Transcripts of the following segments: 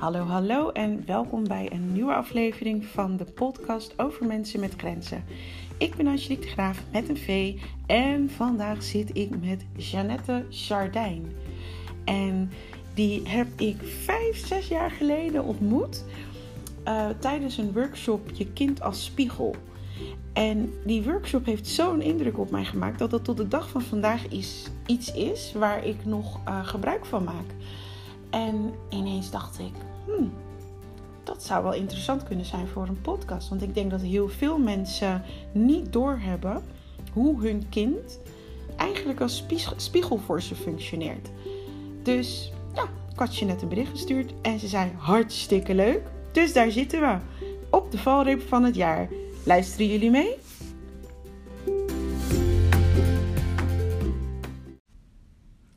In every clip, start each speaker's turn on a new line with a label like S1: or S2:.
S1: Hallo, hallo en welkom bij een nieuwe aflevering van de podcast over mensen met grenzen. Ik ben Angelique de Graaf met een V en vandaag zit ik met Jeannette Chardijn. En die heb ik vijf, zes jaar geleden ontmoet uh, tijdens een workshop Je kind als spiegel. En die workshop heeft zo'n indruk op mij gemaakt dat het tot de dag van vandaag iets is waar ik nog uh, gebruik van maak. En ineens dacht ik, hmm, dat zou wel interessant kunnen zijn voor een podcast. Want ik denk dat heel veel mensen niet doorhebben hoe hun kind eigenlijk als spiegel voor ze functioneert. Dus ja, ik had je net een bericht gestuurd en ze zei hartstikke leuk. Dus daar zitten we, op de valreep van het jaar. Luisteren jullie mee?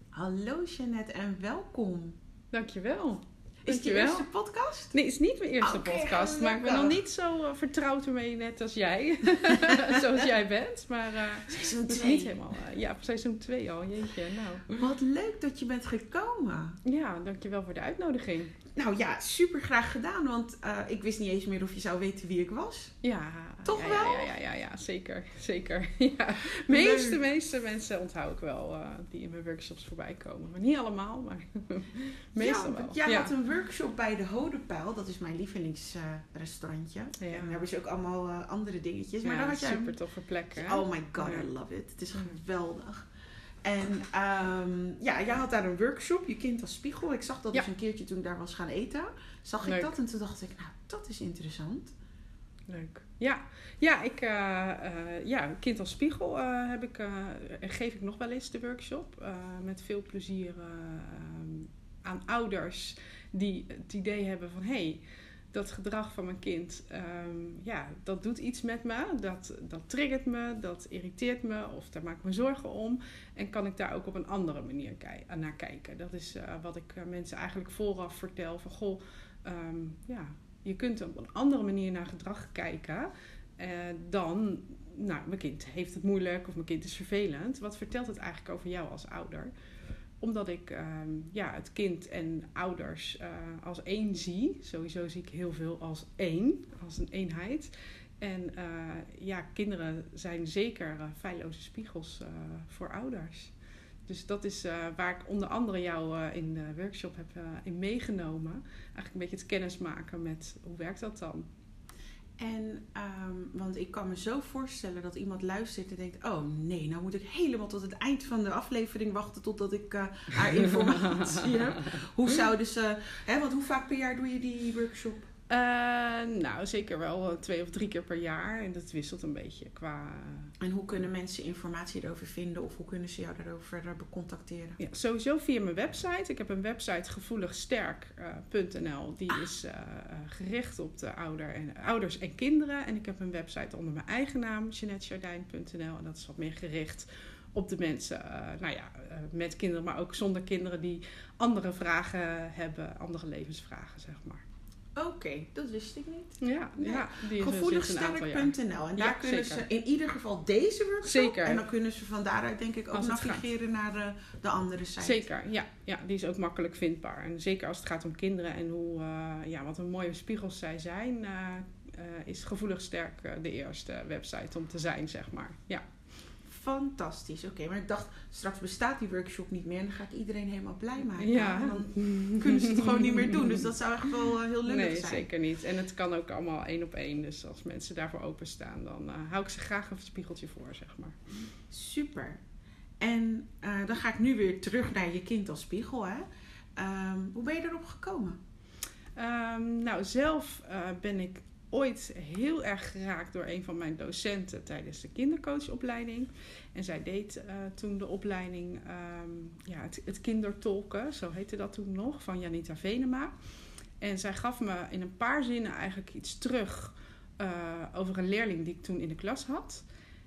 S1: Hallo Jeannette en welkom.
S2: Dankjewel.
S1: Is het je eerste podcast?
S2: Nee, het is niet mijn eerste podcast. Maar ik ben nog niet zo uh, vertrouwd ermee, net als jij. Zoals jij bent. Maar uh,
S1: seizoen 2.
S2: niet helemaal. Uh, ja, seizoen 2 al. Jeetje, nou.
S1: Wat leuk dat je bent gekomen.
S2: Ja, dankjewel voor de uitnodiging.
S1: Nou ja, super graag gedaan. Want uh, ik wist niet eens meer of je zou weten wie ik was.
S2: Ja.
S1: Toch
S2: ja,
S1: wel?
S2: Ja, ja, ja, ja, zeker. Zeker. Ja. meeste, meeste mensen onthoud ik wel uh, die in mijn workshops voorbij komen. Maar niet allemaal, maar meestal
S1: ja,
S2: wel.
S1: Jij
S2: ja.
S1: had een workshop bij de Hodenpijl. Dat is mijn lievelingsrestaurantje. Uh, en daar hebben ze ook allemaal uh, andere dingetjes. Maar had jij
S2: super toffe plekken.
S1: Oh my god, I love it. Het is geweldig. En um, ja, jij had daar een workshop, je kind als spiegel. Ik zag dat
S2: Ja.
S1: dus een keertje toen ik daar was gaan eten. Zag ik dat en toen dacht ik, nou, dat is interessant.
S2: Leuk. Ja, ja, ik, uh, uh, ja kind als spiegel uh, heb ik, geef ik nog wel eens de workshop. met veel plezier aan ouders die het idee hebben van... Hey, dat gedrag van mijn kind, um, ja, dat doet iets met me. Dat, dat triggert me, dat irriteert me of daar maak ik me zorgen om. En kan ik daar ook op een andere manier kei- naar kijken. Dat is uh, wat ik uh, mensen eigenlijk vooraf vertel. Van goh, um, ja, je kunt op een andere manier naar gedrag kijken dan... Nou, mijn kind heeft het moeilijk of mijn kind is vervelend. Wat vertelt het eigenlijk over jou als ouder? Omdat ik uh, ja, het kind en ouders uh, als één zie. Sowieso zie ik heel veel als één, als een eenheid. En uh, ja, kinderen zijn zeker uh, feilloze spiegels voor ouders. Dus dat is waar ik onder andere jou in de workshop heb in meegenomen. Eigenlijk een beetje het kennismaken met hoe werkt dat dan.
S1: En, um, want ik kan me zo voorstellen dat iemand luistert en denkt: Oh nee, nou moet ik helemaal tot het eind van de aflevering wachten totdat ik uh, haar informatie heb. Hoe zouden ze, hè, want hoe vaak per jaar doe je die workshop?
S2: Uh, nou, zeker wel twee of drie keer per jaar. En dat wisselt een beetje qua.
S1: En hoe kunnen mensen informatie erover vinden of hoe kunnen ze jou daarover verder contacteren?
S2: Ja, sowieso via mijn website. Ik heb een website gevoeligsterk.nl. Die ah. is uh, gericht op de ouder en, ouders en kinderen. En ik heb een website onder mijn eigen naam, jeanettejardijn.nl. En dat is wat meer gericht op de mensen, uh, nou ja, uh, met kinderen, maar ook zonder kinderen die andere vragen hebben, andere levensvragen, zeg maar.
S1: Oké, okay, dat wist ik niet.
S2: Ja, nee. ja
S1: gevoeligsterk.nl. En daar
S2: ja,
S1: kunnen
S2: zeker.
S1: ze in ieder geval deze workshop.
S2: Zeker.
S1: En dan kunnen ze van daaruit denk ik ook navigeren naar de, de, andere site.
S2: Zeker, ja, ja. Die is ook makkelijk vindbaar. En zeker als het gaat om kinderen en hoe, uh, ja, wat een mooie spiegels zij zijn, uh, is Gevoelig Sterk de eerste website om te zijn, zeg maar. Ja.
S1: Fantastisch, oké. Okay, maar ik dacht, straks bestaat die workshop niet meer en dan ga ik iedereen helemaal blij maken.
S2: Ja.
S1: En dan kunnen ze het gewoon niet meer doen. Dus dat zou echt wel uh, heel
S2: nee,
S1: zijn.
S2: Nee, zeker niet. En het kan ook allemaal één op één. Dus als mensen daarvoor openstaan, dan uh, hou ik ze graag een spiegeltje voor, zeg maar.
S1: Super. En uh, dan ga ik nu weer terug naar je kind als spiegel. Hè? Um, hoe ben je erop gekomen?
S2: Um, nou, zelf ben ik ooit heel erg geraakt door een van mijn docenten tijdens de kindercoachopleiding. En zij deed uh, toen de opleiding um, ja, het, kindertolken, zo heette dat toen nog, van Janita Venema. En zij gaf me in een paar zinnen eigenlijk iets terug uh, over een leerling die ik toen in de klas had.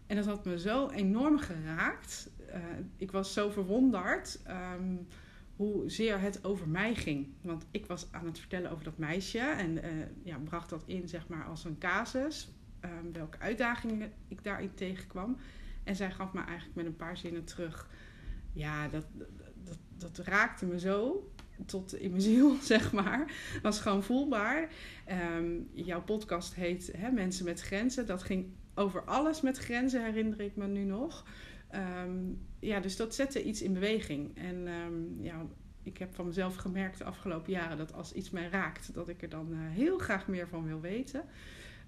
S2: En dat had me zo enorm geraakt. Uh, ik was zo verwonderd. Um, hoezeer het over mij ging. Want ik was aan het vertellen over dat meisje en uh, ja, bracht dat in zeg maar als een casus. Um, welke uitdagingen ik daarin tegenkwam. En zij gaf me eigenlijk met een paar zinnen terug. Ja, dat, dat, dat raakte me zo. tot in mijn ziel, zeg maar. Was gewoon voelbaar. Ehm, jouw podcast heet hè, Mensen met Grenzen. Dat ging over alles met grenzen, herinner ik me nu nog. Ehm, ja, dus dat zette iets in beweging. En ehm, ja, ik heb van mezelf gemerkt de afgelopen jaren dat als iets mij raakt, dat ik er dan eh, heel graag meer van wil weten.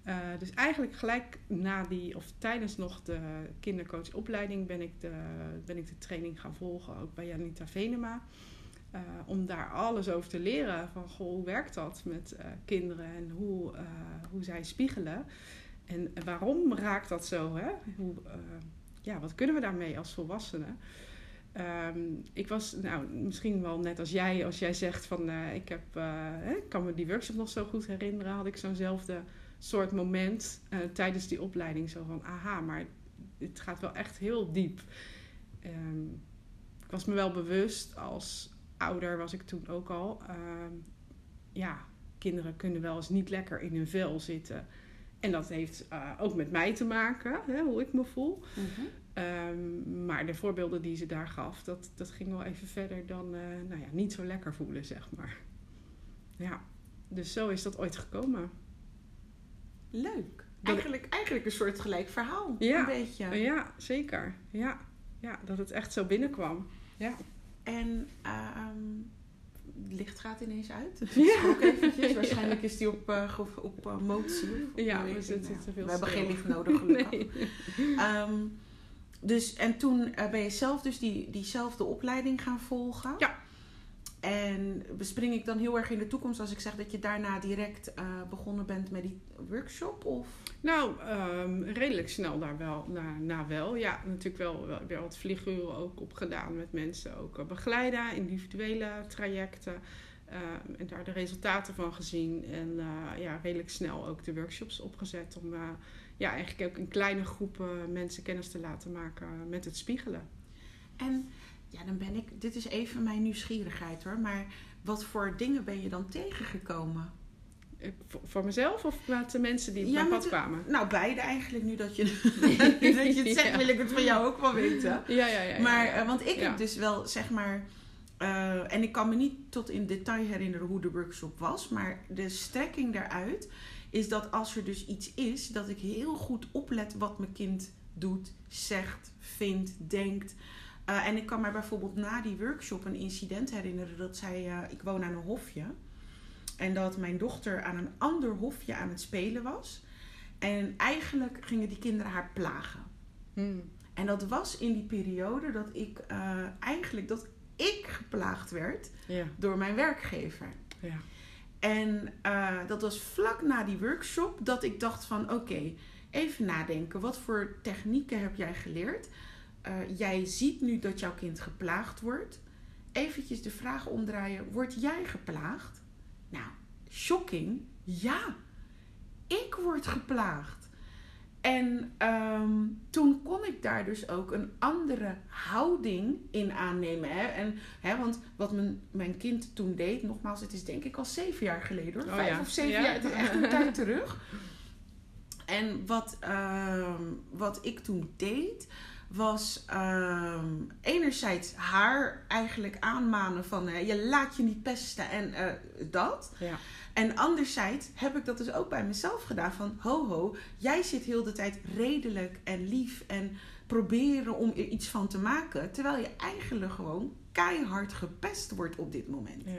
S2: Uh, dus eigenlijk gelijk na die, of tijdens nog de kindercoachopleiding, ben ik de, ben ik de training gaan volgen, ook bij Janita Venema. Uh, om daar alles over te leren. Van goh, hoe werkt dat met kinderen en hoe, hoe zij spiegelen. En waarom raakt dat zo? Hè? Hoe, ja, wat kunnen we daarmee als volwassenen? Um, ik was, nou, misschien wel net als jij, als jij zegt van uh, ik heb, uh, hè, kan me die workshop nog zo goed herinneren, had ik zo'nzelfde soort moment uh, tijdens die opleiding. Zo van, aha, maar het gaat wel echt heel diep. Um, ik was me wel bewust, als ouder was ik toen ook al, ja, kinderen kunnen wel eens niet lekker in hun vel zitten. En dat heeft ook met mij te maken, hè, hoe ik me voel. -hmm. Um, maar de voorbeelden die ze daar gaf, dat, dat ging wel even verder dan uh, nou ja, niet zo lekker voelen, zeg maar. Ja, dus zo is dat ooit gekomen.
S1: Leuk. Eigenlijk, eigenlijk een soort gelijk verhaal,
S2: ja,
S1: een beetje.
S2: Ja, zeker. Ja. ja, dat het echt zo binnenkwam. Ja.
S1: En um, licht gaat ineens uit. Dus ja. ook eventjes. Waarschijnlijk is die op, uh, op, op uh, motie. Of
S2: ja, we, zitten te veel
S1: we hebben geen licht nodig gelukkig. Nee. Um, dus, en toen uh, ben je zelf dus die, diezelfde opleiding gaan volgen.
S2: Ja.
S1: En bespring ik dan heel erg in de toekomst als ik zeg dat je daarna direct uh, begonnen bent met die workshop? Of?
S2: Nou, um, redelijk snel daar wel, na, na wel. Ja, natuurlijk wel, wel weer wat vlieguren ook opgedaan met mensen. Ook uh, begeleiden, individuele trajecten. Uh, en daar de resultaten van gezien. En uh, ja, redelijk snel ook de workshops opgezet om uh, ja, eigenlijk ook in kleine groepen mensen kennis te laten maken met het spiegelen.
S1: En ja, dan ben ik, dit is even mijn nieuwsgierigheid hoor, maar wat voor dingen ben je dan tegengekomen?
S2: Voor, voor mezelf of met de mensen die op ja, mijn pad kwamen?
S1: Nou, beide eigenlijk. Nu dat je, dat je het zegt, ja. wil ik het van jou ook wel weten.
S2: Ja, ja, ja.
S1: Maar, uh, want ik heb dus wel, zeg maar... Uh, en ik kan me niet tot in detail herinneren hoe de workshop was. Maar de strekking daaruit is dat als er dus iets is... dat ik heel goed oplet wat mijn kind doet, zegt, vindt, denkt... Uh, en ik kan me bijvoorbeeld na die workshop een incident herinneren dat zij, uh, ik woon aan een hofje. En dat mijn dochter aan een ander hofje aan het spelen was. En eigenlijk gingen die kinderen haar plagen.
S2: Hmm.
S1: En dat was in die periode dat ik uh, eigenlijk dat ik geplaagd werd
S2: ja.
S1: door mijn werkgever.
S2: Ja.
S1: En dat was vlak na die workshop dat ik dacht van oké, even nadenken. Wat voor technieken heb jij geleerd? Uh, jij ziet nu dat jouw kind geplaagd wordt. Eventjes de vraag omdraaien: word jij geplaagd? Nou, shocking. Ja, ik word geplaagd. En um, toen kon ik daar dus ook een andere houding in aannemen. Hè? En, hè, want wat mijn, mijn kind toen deed, nogmaals, het is denk ik al zeven jaar geleden hoor.
S2: Oh,
S1: Vijf
S2: ja.
S1: of zeven
S2: ja.
S1: jaar, het is echt een tijd terug. En wat, um, wat ik toen deed, was um, enerzijds haar eigenlijk aanmanen van je laat je niet pesten en uh, dat.
S2: Ja.
S1: En anderzijds heb ik dat dus ook bij mezelf gedaan van ho ho, jij zit heel de tijd redelijk en lief en proberen om er iets van te maken. Terwijl je eigenlijk gewoon keihard gepest wordt op dit moment.
S2: Ja.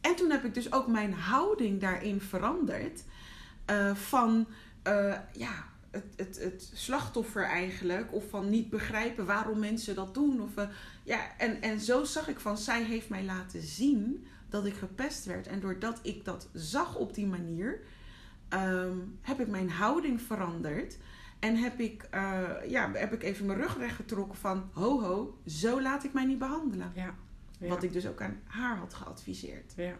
S1: En toen heb ik dus ook mijn houding daarin veranderd. Uh, van ja, het, het, het, slachtoffer eigenlijk. Of van niet begrijpen waarom mensen dat doen. Of, uh, ja, en, en zo zag ik van, zij heeft mij laten zien dat ik gepest werd. En doordat ik dat zag op die manier, um, heb ik mijn houding veranderd. En heb ik, uh, ja, heb ik even mijn rug rechtgetrokken van, ho ho, zo laat ik mij niet behandelen.
S2: Ja. Ja.
S1: Wat ik dus ook aan haar had geadviseerd.
S2: Ja.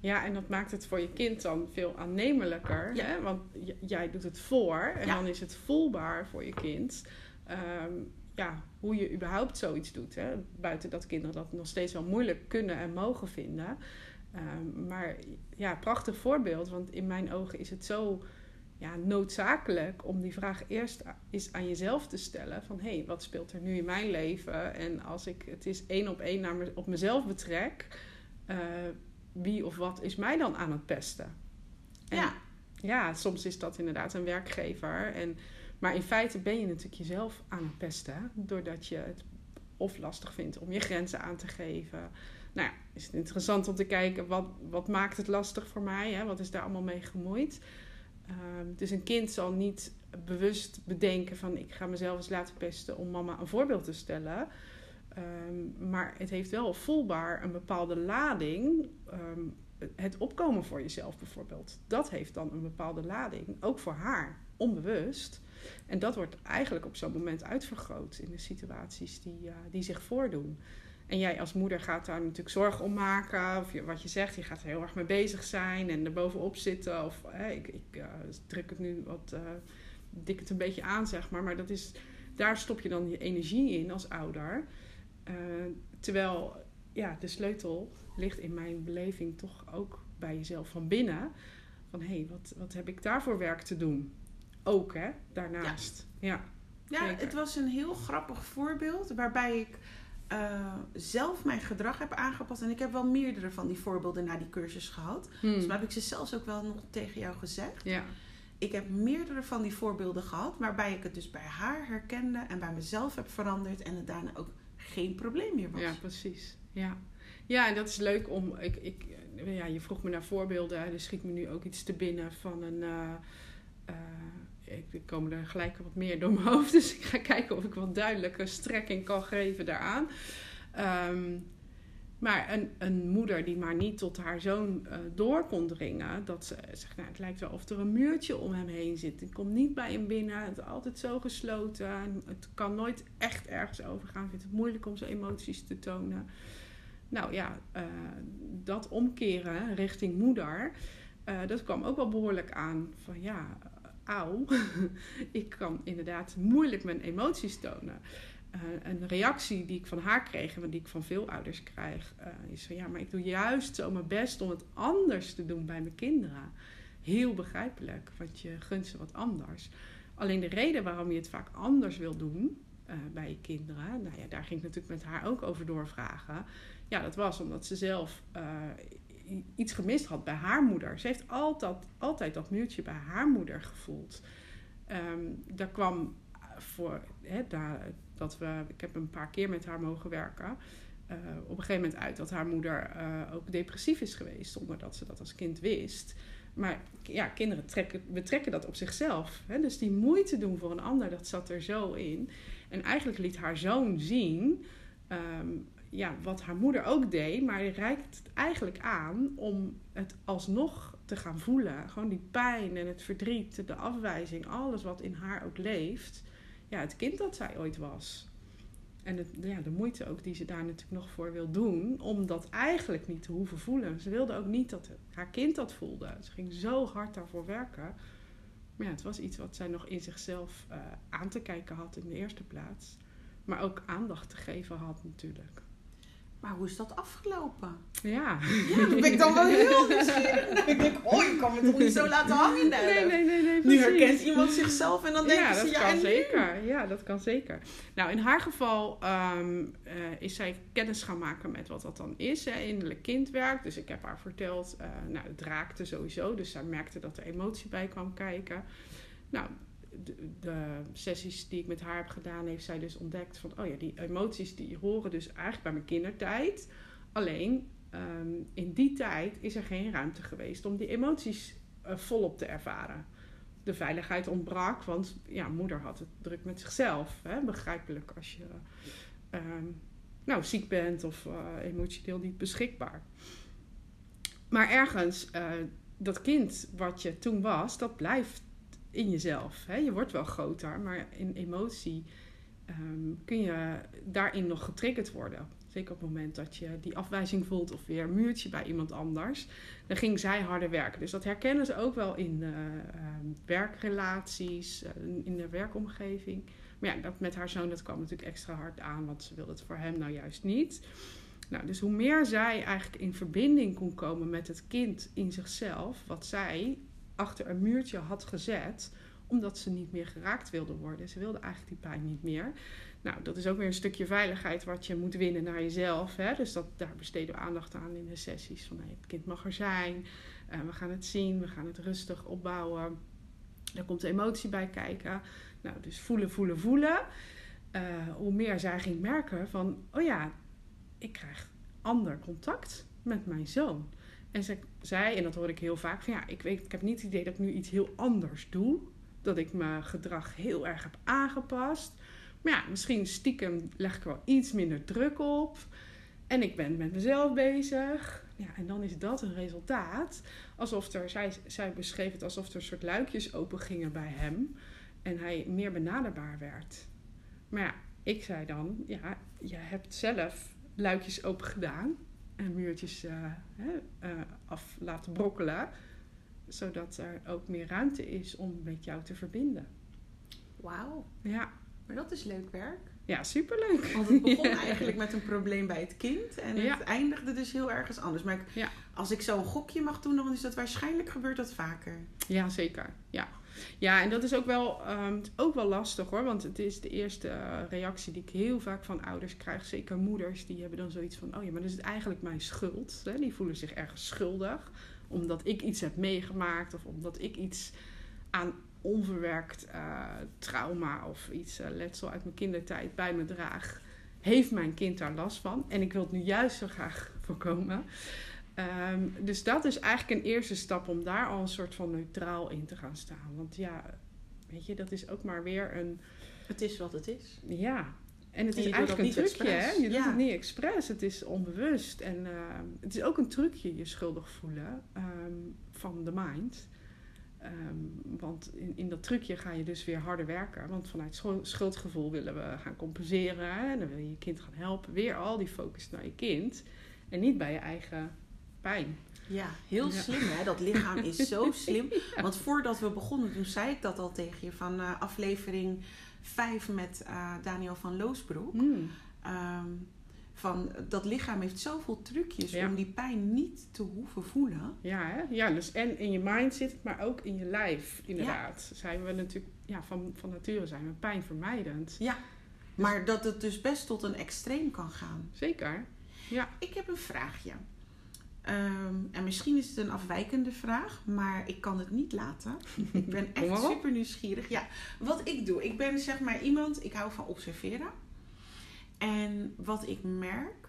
S2: Ja, en dat maakt het voor je kind dan veel aannemelijker.
S1: Ja.
S2: Hè? Want jij doet het voor en dan is het voelbaar voor je kind. Ehm, ja, hoe je überhaupt zoiets doet. Hè? Buiten dat kinderen dat nog steeds wel moeilijk kunnen en mogen vinden. Ehm, maar ja, prachtig voorbeeld. Want in mijn ogen is het zo ja, noodzakelijk om die vraag eerst eens aan jezelf te stellen. Van hé, hey, wat speelt er nu in mijn leven? En als ik het is één op één naar me, op mezelf betrek eh, wie of wat is mij dan aan het pesten? En
S1: Ja.
S2: Ja, soms is dat inderdaad een werkgever. En, maar in feite ben je natuurlijk jezelf aan het pesten. Doordat je het of lastig vindt om je grenzen aan te geven. Nou ja, is het interessant om te kijken wat, wat maakt het lastig voor mij? Hè? Wat is daar allemaal mee gemoeid? Ehm, dus een kind zal niet bewust bedenken van ik ga mezelf eens laten pesten om mama een voorbeeld te stellen. Ehm, maar het heeft wel voelbaar een bepaalde lading. Ehm, het opkomen voor jezelf bijvoorbeeld. Dat heeft dan een bepaalde lading. Ook voor haar, onbewust. En dat wordt eigenlijk op zo'n moment uitvergroot in de situaties die, eh, die zich voordoen. En jij als moeder gaat daar natuurlijk zorgen om maken. Of wat je zegt, je gaat er heel erg mee bezig zijn en er bovenop zitten. Of ik, ik eh, druk het nu wat, eh dik het een beetje aan, zeg maar. Maar dat is, daar stop je dan je energie in als ouder. Terwijl ja, de sleutel ligt in mijn beleving toch ook bij jezelf van binnen. Van hé, hey, wat, wat heb ik daarvoor werk te doen? Ook hè, daarnaast. Ja.
S1: Ja, het was een heel grappig voorbeeld waarbij ik eh, zelf mijn gedrag heb aangepast. En ik heb wel meerdere van die voorbeelden na die cursus gehad.
S2: Hmm.
S1: Dus heb ik ze zelfs ook wel nog tegen jou gezegd.
S2: Ja.
S1: Ik heb meerdere van die voorbeelden gehad waarbij ik het dus bij haar herkende en bij mezelf heb veranderd en het daarna ook geen probleem meer was.
S2: Ja, precies. Ja. ja, en dat is leuk om. Ik, ik, ja, je vroeg me naar voorbeelden. Er schiet me nu ook iets te binnen van een. eh, eh, er komen er gelijk wat meer door mijn hoofd. Dus ik ga kijken of ik wat duidelijke strekking kan geven daaraan. Ehm, maar een, een moeder die maar niet tot haar zoon eh, door kon dringen. Dat ze zegt, nou, het lijkt wel of er een muurtje om hem heen zit. Ik kom niet bij hem binnen. Het is altijd zo gesloten. En Het kan nooit echt ergens overgaan. Ik vind het moeilijk om zijn emoties te tonen. Nou ja, eh, dat omkeren richting moeder. eh, dat kwam ook wel behoorlijk aan. Van ja, auw. ik kan inderdaad moeilijk mijn emoties tonen. Eh, een reactie die ik van haar kreeg en die ik van veel ouders krijg, eh, is van ja, maar ik doe juist zo mijn best om het anders te doen bij mijn kinderen. Heel begrijpelijk, want je gunt ze wat anders. Alleen de reden waarom je het vaak anders wil doen eh, bij je kinderen, nou ja, daar ging ik natuurlijk met haar ook over doorvragen. Ja, dat was omdat ze zelf iets gemist had bij haar moeder. Ze heeft altijd, altijd dat muurtje bij haar moeder gevoeld. Ehm, daar kwam voor, dat we, ik heb een paar keer met haar mogen werken. eh, op een gegeven moment uit dat haar moeder eh, ook depressief is geweest, zonder dat ze dat als kind wist. Maar ja, kinderen trekken, betrekken dat op zichzelf. Hè? Dus die moeite doen voor een ander, dat zat er zo in. En eigenlijk liet haar zoon zien ehm, ja, wat haar moeder ook deed, maar reikt het eigenlijk aan om het alsnog te gaan voelen. Gewoon die pijn en het verdriet, de afwijzing, alles wat in haar ook leeft. Ja, het kind dat zij ooit was. En het, ja, de moeite ook die ze daar natuurlijk nog voor wil doen, om dat eigenlijk niet te hoeven voelen. Ze wilde ook niet dat haar kind dat voelde. Ze ging zo hard daarvoor werken. Maar ja, het was iets wat zij nog in zichzelf eh, aan te kijken had in de eerste plaats. Maar ook aandacht te geven had natuurlijk.
S1: Maar hoe is dat afgelopen?
S2: Ja.
S1: Ja, dat ben ik dan wel heel nieuwsgierig. Ik denk, oh, je kan me toch niet zo laten hangen.
S2: Nee, nee, nee, nee.
S1: Nu herkent iemand zichzelf en dan denken
S2: ja,
S1: ze, ja,
S2: kan
S1: nu?
S2: zeker. Ja, dat kan zeker. Nou, in haar geval ehm, eh, is zij kennis gaan maken met wat dat dan is, hè, innerlijk kindwerk. Dus ik heb haar verteld, eh, nou, het raakte sowieso. Dus zij merkte dat er emotie bij kwam kijken. Nou, de, sessies die ik met haar heb gedaan, heeft zij dus ontdekt van, oh ja, die emoties die horen dus eigenlijk bij mijn kindertijd. Alleen, ehm, in die tijd is er geen ruimte geweest om die emoties eh, volop te ervaren de veiligheid ontbrak. Want ja, moeder had het druk met zichzelf. Hè? Begrijpelijk als je ehm, nou, ziek bent of eh, emotioneel niet beschikbaar. Maar ergens, eh, dat kind wat je toen was, dat blijft in jezelf. Hè? Je wordt wel groter, maar in emotie ehm, kun je daarin nog getriggerd worden. Zeker op het moment dat je die afwijzing voelt of weer een muurtje bij iemand anders. Dan ging zij harder werken. Dus dat herkennen ze ook wel in eh, ehm, werkrelaties, eh, in de werkomgeving. Maar ja, dat met haar zoon, dat kwam natuurlijk extra hard aan, want ze wilde het voor hem nou juist niet. Nou, dus hoe meer zij eigenlijk in verbinding kon komen met het kind in zichzelf, wat zij achter een muurtje had gezet, omdat ze niet meer geraakt wilde worden. Ze wilde eigenlijk die pijn niet meer. Nou, dat is ook weer een stukje veiligheid wat je moet winnen naar jezelf. Hè? Dus dat, daar besteden we aandacht aan in de sessies. Van het kind mag er zijn, uh, we gaan het zien, we gaan het rustig opbouwen. Er komt emotie bij kijken. Nou, dus voelen, voelen, voelen. Uh, hoe meer zij ging merken van, oh ja, ik krijg ander contact met mijn zoon. En ze zei, en dat hoor ik heel vaak, van ja, ik, weet, ik heb niet het idee dat ik nu iets heel anders doe. Dat ik mijn gedrag heel erg heb aangepast. Maar ja, misschien stiekem leg ik wel iets minder druk op. En ik ben met mezelf bezig. Ja, en dan is dat een resultaat. Alsof er, zij, zij beschreef het alsof er soort luikjes open gingen bij hem. En hij meer benaderbaar werd. Maar ja, ik zei dan, ja, je hebt zelf luikjes open gedaan. En muurtjes uh, uh, af laten brokkelen. Zodat er ook meer ruimte is om met jou te verbinden.
S1: Wauw.
S2: Ja.
S1: Maar dat is leuk werk.
S2: Ja, superleuk.
S1: Want het begon eigenlijk met een probleem bij het kind. En het eindigde dus heel ergens anders. Maar ik, als ik zo een gokje mag doen, dan is dat waarschijnlijk gebeurt dat vaker.
S2: Ja, zeker. Ja. Ja, en dat is ook wel, um, ook wel lastig hoor. Want het is de eerste uh, reactie die ik heel vaak van ouders krijg. Zeker moeders, die hebben dan zoiets van... Oh ja, maar dat is eigenlijk mijn schuld. Hè? Die voelen zich ergens schuldig. Omdat ik iets heb meegemaakt. Of omdat ik iets aan onverwerkt uh, trauma of iets uh, letsel uit mijn kindertijd bij me draag, heeft mijn kind daar last van. En ik wil het nu juist zo graag voorkomen. Um, dus dat is eigenlijk een eerste stap om daar al een soort van neutraal in te gaan staan. Want ja, weet je, dat is ook maar weer een.
S1: Het is wat het is.
S2: Ja. En het is eigenlijk een trucje, hè? Je doet het niet expres, het is onbewust. En uh, het is ook een trucje, je schuldig voelen um, van de mind. Um, want in, in dat trucje ga je dus weer harder werken. Want vanuit schuldgevoel willen we gaan compenseren. En dan wil je je kind gaan helpen. Weer al die focus naar je kind. En niet bij je eigen pijn.
S1: Ja, heel slim hè. Dat lichaam is zo slim. Want voordat we begonnen, toen zei ik dat al tegen je. Van uh, aflevering 5 met uh, Daniel van Loosbroek. Mm. Um, van dat lichaam heeft zoveel trucjes om die pijn niet te hoeven voelen.
S2: Ja, hè? ja, dus en in je mind zit het, maar ook in je lijf, inderdaad. Zijn we natuurlijk, ja, van, van nature zijn we pijnvermijdend.
S1: Ja, dus maar dat het dus best tot een extreem kan gaan.
S2: Zeker, ja.
S1: Ik heb een vraagje. Um, en misschien is het een afwijkende vraag, maar ik kan het niet laten. ik ben echt super nieuwsgierig. Ja, wat ik doe, ik ben zeg maar iemand, ik hou van observeren. En wat ik merk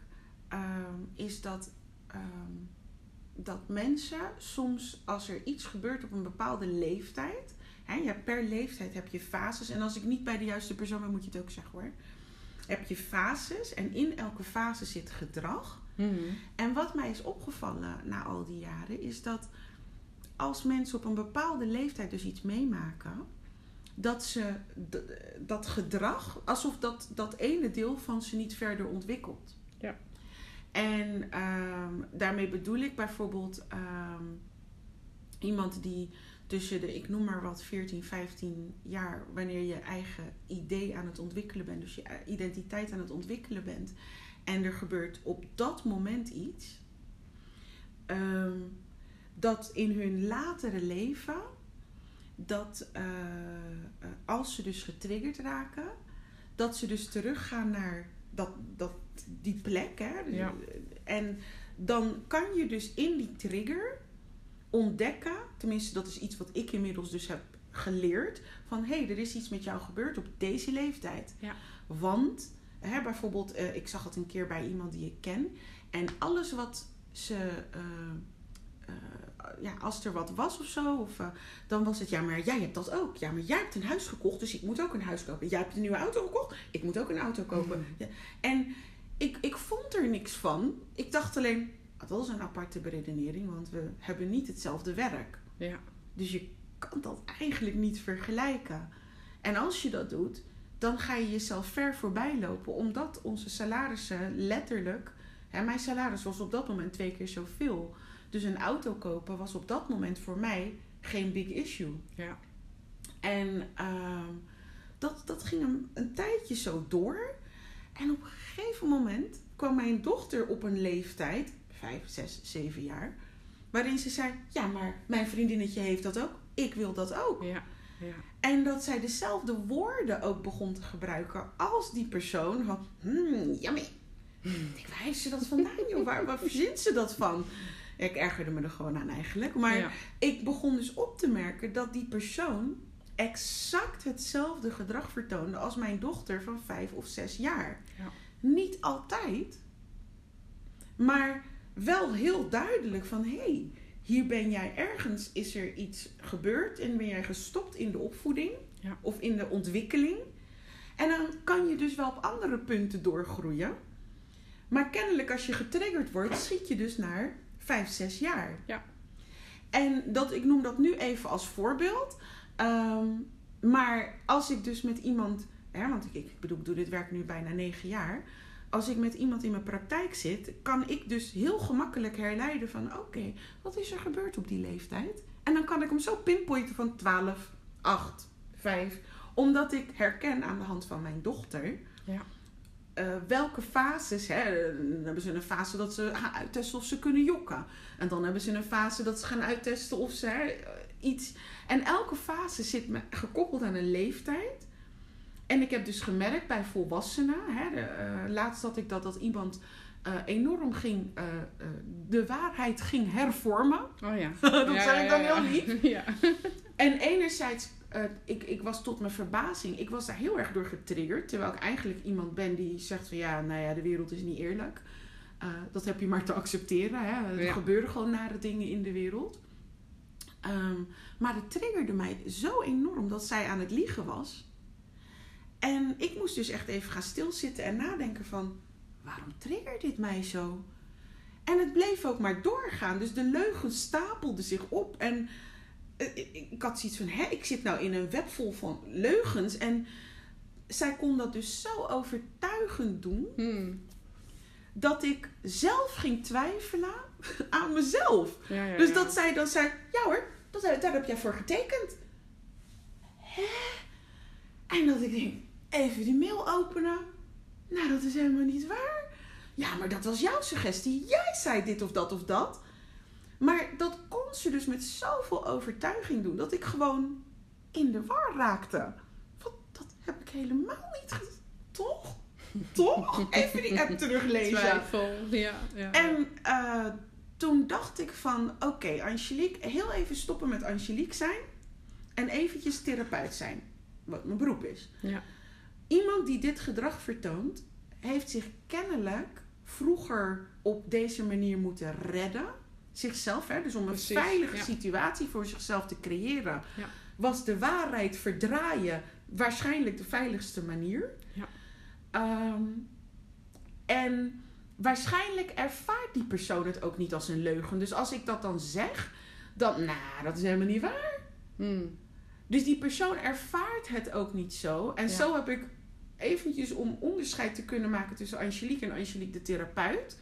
S1: um, is dat, um, dat mensen soms als er iets gebeurt op een bepaalde leeftijd. Hè, ja, per leeftijd heb je fases. En als ik niet bij de juiste persoon ben, moet je het ook zeggen hoor. Heb je fases en in elke fase zit gedrag. Mm -hmm. En wat mij is opgevallen na al die jaren is dat als mensen op een bepaalde leeftijd dus iets meemaken dat ze dat gedrag, alsof dat, dat ene deel van ze niet verder ontwikkelt.
S2: Ja.
S1: En um, daarmee bedoel ik bijvoorbeeld um, iemand die tussen de, ik noem maar wat, 14, 15 jaar, wanneer je eigen idee aan het ontwikkelen bent, dus je identiteit aan het ontwikkelen bent, en er gebeurt op dat moment iets, um, dat in hun latere leven dat uh, als ze dus getriggerd raken, dat ze dus teruggaan naar dat, dat, die plek. Hè?
S2: Ja.
S1: En dan kan je dus in die trigger ontdekken, tenminste dat is iets wat ik inmiddels dus heb geleerd, van hé, hey, er is iets met jou gebeurd op deze leeftijd.
S2: Ja.
S1: Want, hè, bijvoorbeeld, uh, ik zag het een keer bij iemand die ik ken, en alles wat ze. Uh, ja, als er wat was of zo, of, dan was het ja, maar jij hebt dat ook. Ja, maar jij hebt een huis gekocht, dus ik moet ook een huis kopen. Jij hebt een nieuwe auto gekocht, ik moet ook een auto kopen. Mm. Ja. En ik, ik vond er niks van. Ik dacht alleen, dat is een aparte beredenering, want we hebben niet hetzelfde werk.
S2: Ja.
S1: Dus je kan dat eigenlijk niet vergelijken. En als je dat doet, dan ga je jezelf ver voorbij lopen, omdat onze salarissen letterlijk. Hè, mijn salaris was op dat moment twee keer zoveel. Dus een auto kopen was op dat moment voor mij geen big issue.
S2: Ja.
S1: En uh, dat, dat ging een, een tijdje zo door. En op een gegeven moment kwam mijn dochter op een leeftijd, vijf, zes, zeven jaar, waarin ze zei: Ja, maar mijn vriendinnetje heeft dat ook. Ik wil dat ook.
S2: Ja. Ja.
S1: En dat zij dezelfde woorden ook begon te gebruiken als die persoon. Van, hmm, yummy. Ik denk, waar heeft ze dat vandaan, joh? Waar, waar verzint ze dat van? Ja, ik ergerde me er gewoon aan eigenlijk. Maar
S2: Ja.
S1: ik begon dus op te merken dat die persoon exact hetzelfde gedrag vertoonde als mijn dochter van vijf of zes jaar.
S2: Ja.
S1: Niet altijd, maar wel heel duidelijk van hé, hey, hier ben jij ergens, is er iets gebeurd en ben jij gestopt in de opvoeding
S2: Ja.
S1: of in de ontwikkeling. En dan kan je dus wel op andere punten doorgroeien. Maar kennelijk als je getriggerd wordt, schiet je dus naar 5, 6 jaar.
S2: Ja.
S1: En dat, ik noem dat nu even als voorbeeld. Ehm, maar als ik dus met iemand, hè, want ik, ik bedoel, ik doe dit werk nu bijna 9 jaar. Als ik met iemand in mijn praktijk zit, kan ik dus heel gemakkelijk herleiden van oké, wat is er gebeurd op die leeftijd? En dan kan ik hem zo pinpointen van 12, 8, 5. Omdat ik herken aan de hand van mijn dochter
S2: Ja.
S1: eh, welke fases. Hè, dan hebben ze een fase dat ze gaan uittesten of ze kunnen jokken. En dan hebben ze een fase dat ze gaan uittesten of ze hè, eh, iets. En elke fase zit me gekoppeld aan een leeftijd. En ik heb dus gemerkt bij volwassenen. Hè, de, eh, laatst had ik dat, dat iemand eh, enorm ging. eh, de waarheid ging hervormen.
S2: Oh ja.
S1: dat
S2: Ja, ja,
S1: ik dan
S2: ja,
S1: heel lief.
S2: Ja.
S1: En enerzijds, ik, ik was tot mijn verbazing, ik was daar heel erg door getriggerd. Terwijl ik eigenlijk iemand ben die zegt van ja, nou ja, de wereld is niet eerlijk. Dat heb je maar te accepteren. Hè? Er gebeuren gewoon nare dingen in de wereld. Ehm, maar het triggerde mij zo enorm dat zij aan het liegen was. En ik moest dus echt even gaan stilzitten en nadenken van... Waarom triggert dit mij zo? En het bleef ook maar doorgaan. Dus de leugen stapelden zich op. En eh, ik, ik had zoiets van... Hè, ik zit nou in een web vol van leugens. En zij kon dat dus zo overtuigend doen...
S2: Hmm.
S1: dat ik zelf ging twijfelen aan mezelf.
S2: Ja, ja,
S1: Dus
S2: ja.
S1: dat zij dan zei, ja hoor, dat, daar heb jij voor getekend. Hè? En dat ik denk, even die mail openen. Nou, dat is helemaal niet waar. Ja, maar dat was jouw suggestie. Jij zei dit of dat of dat. Maar dat kon ze dus met zoveel overtuiging doen. Dat ik gewoon in de war raakte. Wat, dat heb ik helemaal niet gezien. Toch? Toch? Even die app teruglezen.
S2: Twijfel. Ja, ja.
S1: En eh, toen dacht ik van, oké, Angelique, heel even stoppen met Angelique zijn en eventjes therapeut zijn, wat mijn beroep is.
S2: Ja.
S1: Iemand die dit gedrag vertoont, heeft zich kennelijk vroeger op deze manier moeten redden. Zichzelf, hè, dus om een
S2: Precies,
S1: veilige
S2: ja.
S1: situatie voor zichzelf te creëren,
S2: Ja.
S1: was de waarheid verdraaien waarschijnlijk de veiligste manier.
S2: Ja.
S1: Ehm, en waarschijnlijk ervaart die persoon het ook niet als een leugen. Dus als ik dat dan zeg, dan, nou, dat is helemaal niet waar.
S2: Hmm.
S1: Dus die persoon ervaart het ook niet zo. En
S2: Ja.
S1: zo heb ik eventjes om onderscheid te kunnen maken tussen Angelique en Angelique de therapeut,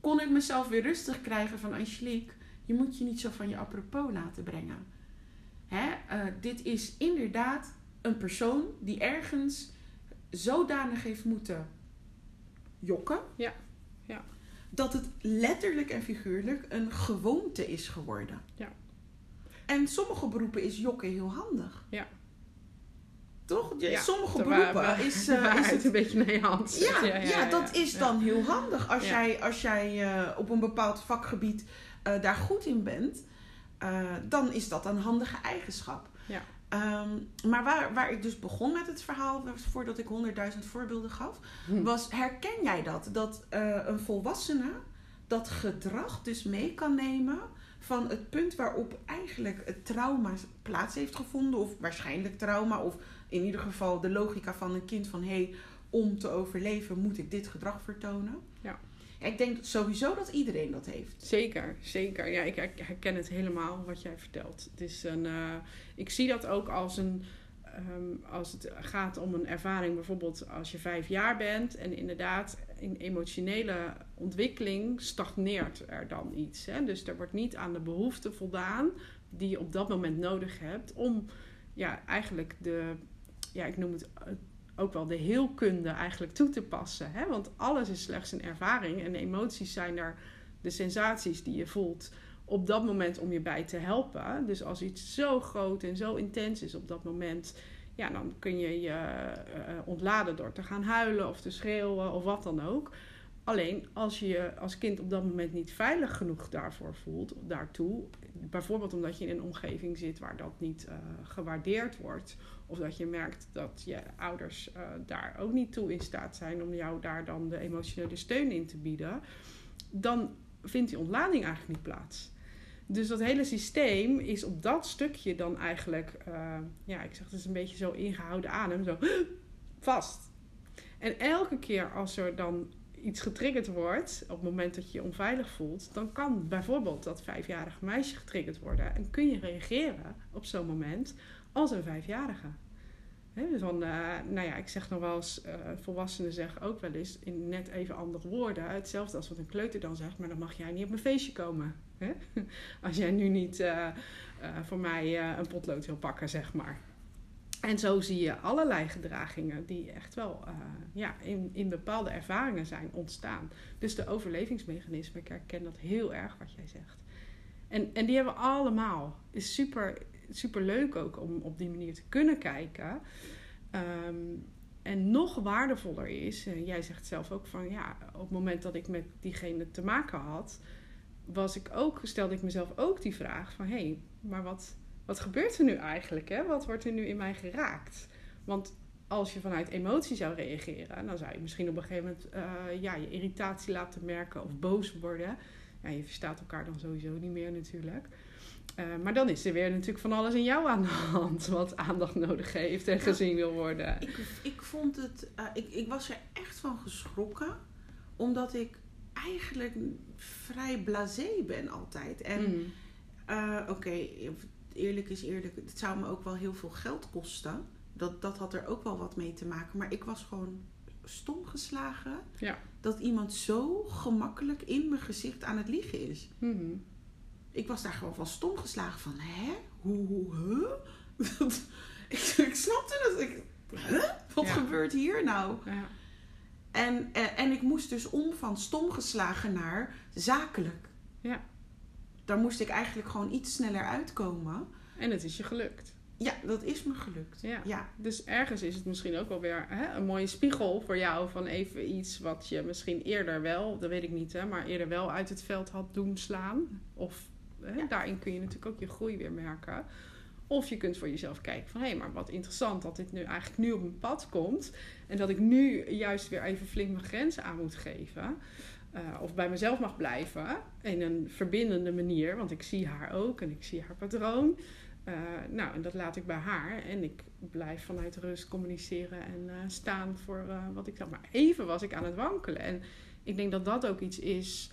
S1: kon ik mezelf weer rustig krijgen van Angelique, je moet je niet zo van je apropos laten brengen. Hè? eh, dit is inderdaad een persoon die ergens zodanig heeft moeten jokken.
S2: Ja, ja.
S1: Dat het letterlijk en figuurlijk een gewoonte is geworden.
S2: Ja.
S1: En sommige beroepen is jokken heel handig.
S2: Ja.
S1: Toch? Ja,
S2: Ja,
S1: sommige beroepen is, eh, is het
S2: een beetje naar je hand. zet.
S1: ja, ja, dat is
S2: ja.
S1: dan heel handig. Als
S2: Ja.
S1: jij, als jij eh, op een bepaald vakgebied eh, daar goed in bent, dan is dat een handige eigenschap.
S2: Ja.
S1: Ehm, maar waar, waar ik dus begon met het verhaal, voordat ik honderdduizend voorbeelden gaf,
S2: Hm.
S1: was herken jij dat? Dat een volwassene dat gedrag dus mee kan nemen van het punt waarop eigenlijk het trauma plaats heeft gevonden, of waarschijnlijk trauma, of in ieder geval de logica van een kind van hé, hey, om te overleven moet ik dit gedrag vertonen.
S2: Ja.
S1: Ik denk sowieso dat iedereen dat heeft.
S2: Zeker, zeker. Ja, ik her- herken het helemaal wat jij vertelt. Het is een, eh, ik zie dat ook als een. ehm, als het gaat om een ervaring, bijvoorbeeld als je vijf jaar bent en inderdaad in emotionele ontwikkeling stagneert er dan iets. Hè? Dus er wordt niet aan de behoefte voldaan die je op dat moment nodig hebt om ja, eigenlijk de, ja, ik noem het eh, ook wel de heelkunde eigenlijk toe te passen. Hè? Want alles is slechts een ervaring en emoties zijn er de sensaties die je voelt op dat moment om je bij te helpen. Dus als iets zo groot en zo intens is op dat moment, ja, dan kun je je uh, ontladen door te gaan huilen of te schreeuwen of wat dan ook. Alleen als je je als kind op dat moment niet veilig genoeg daarvoor voelt, daartoe, bijvoorbeeld omdat je in een omgeving zit waar dat niet uh, gewaardeerd wordt, of dat je merkt dat je ouders uh, daar ook niet toe in staat zijn om jou daar dan de emotionele steun in te bieden, dan vindt die ontlading eigenlijk niet plaats. Dus dat hele systeem is op dat stukje dan eigenlijk, uh, ja, ik zeg het is een beetje zo ingehouden adem, zo vast. En elke keer als er dan iets getriggerd wordt, op het moment dat je je onveilig voelt, dan kan bijvoorbeeld dat vijfjarige meisje getriggerd worden. En kun je reageren op zo'n moment als een vijfjarige. He, van, uh, nou ja, ik zeg nog wel eens, uh, volwassenen zeggen ook wel eens in net even andere woorden. Hetzelfde als wat een kleuter dan zegt, maar dan mag jij niet op mijn feestje komen. Als jij nu niet uh, voor mij een potlood wil pakken, zeg maar. En zo zie je allerlei gedragingen die echt wel ja, in, in bepaalde ervaringen zijn ontstaan. Dus de overlevingsmechanismen, ik herken dat heel erg wat jij zegt. En, en die hebben we allemaal. Is super, super leuk ook om op die manier te kunnen kijken. Um, en nog waardevoller is, jij zegt zelf ook van ja, op het moment dat ik met diegene te maken had, was ik ook, stelde ik mezelf ook die vraag van hé, hey, maar wat, wat gebeurt er nu eigenlijk? Hè? Wat wordt er nu in mij geraakt? Want als je vanuit emotie zou reageren, dan zou je misschien op een gegeven moment uh, ja, je irritatie laten merken of boos worden. Ja, je verstaat elkaar dan sowieso niet meer natuurlijk. Uh, maar dan is er weer natuurlijk van alles in jou aan de hand wat aandacht nodig heeft en gezien wil worden.
S1: Ik, ik vond het, uh, ik, ik was er echt van geschrokken, omdat ik eigenlijk vrij blasé ben altijd. En mm. oké, okay, eerlijk is eerlijk, het zou me ook wel heel veel geld kosten. Dat, dat had er ook wel wat mee te maken. Maar ik was gewoon stom geslagen
S2: ja.
S1: dat iemand zo gemakkelijk in mijn gezicht aan het liegen is.
S2: Mm -hmm.
S1: Ik was daar gewoon van stom geslagen van, hè? Hoe, hoe, huh? ik, ik snapte dat. Ik, huh? Wat ja. gebeurt hier nou?
S2: Ja.
S1: En, en, en ik moest dus om van stom geslagen naar zakelijk.
S2: Ja
S1: daar moest ik eigenlijk gewoon iets sneller uitkomen.
S2: En het is je gelukt.
S1: Ja, dat is me gelukt.
S2: Ja.
S1: ja.
S2: Dus ergens is het misschien ook wel weer hè, een mooie spiegel voor jou van even iets wat je misschien eerder wel, dat weet ik niet, hè, maar eerder wel uit het veld had doen slaan. Of hè, ja. daarin kun je natuurlijk ook je groei weer merken. Of je kunt voor jezelf kijken van hé, hey, maar wat interessant dat dit nu eigenlijk nu op mijn pad komt. En dat ik nu juist weer even flink mijn grenzen aan moet geven. Uh, of bij mezelf mag blijven in een verbindende manier, want ik zie haar ook en ik zie haar patroon. Uh, nou, en dat laat ik bij haar en ik blijf vanuit rust communiceren en uh, staan voor wat ik zeg. Maar even was ik aan het wankelen. En ik denk dat dat ook iets is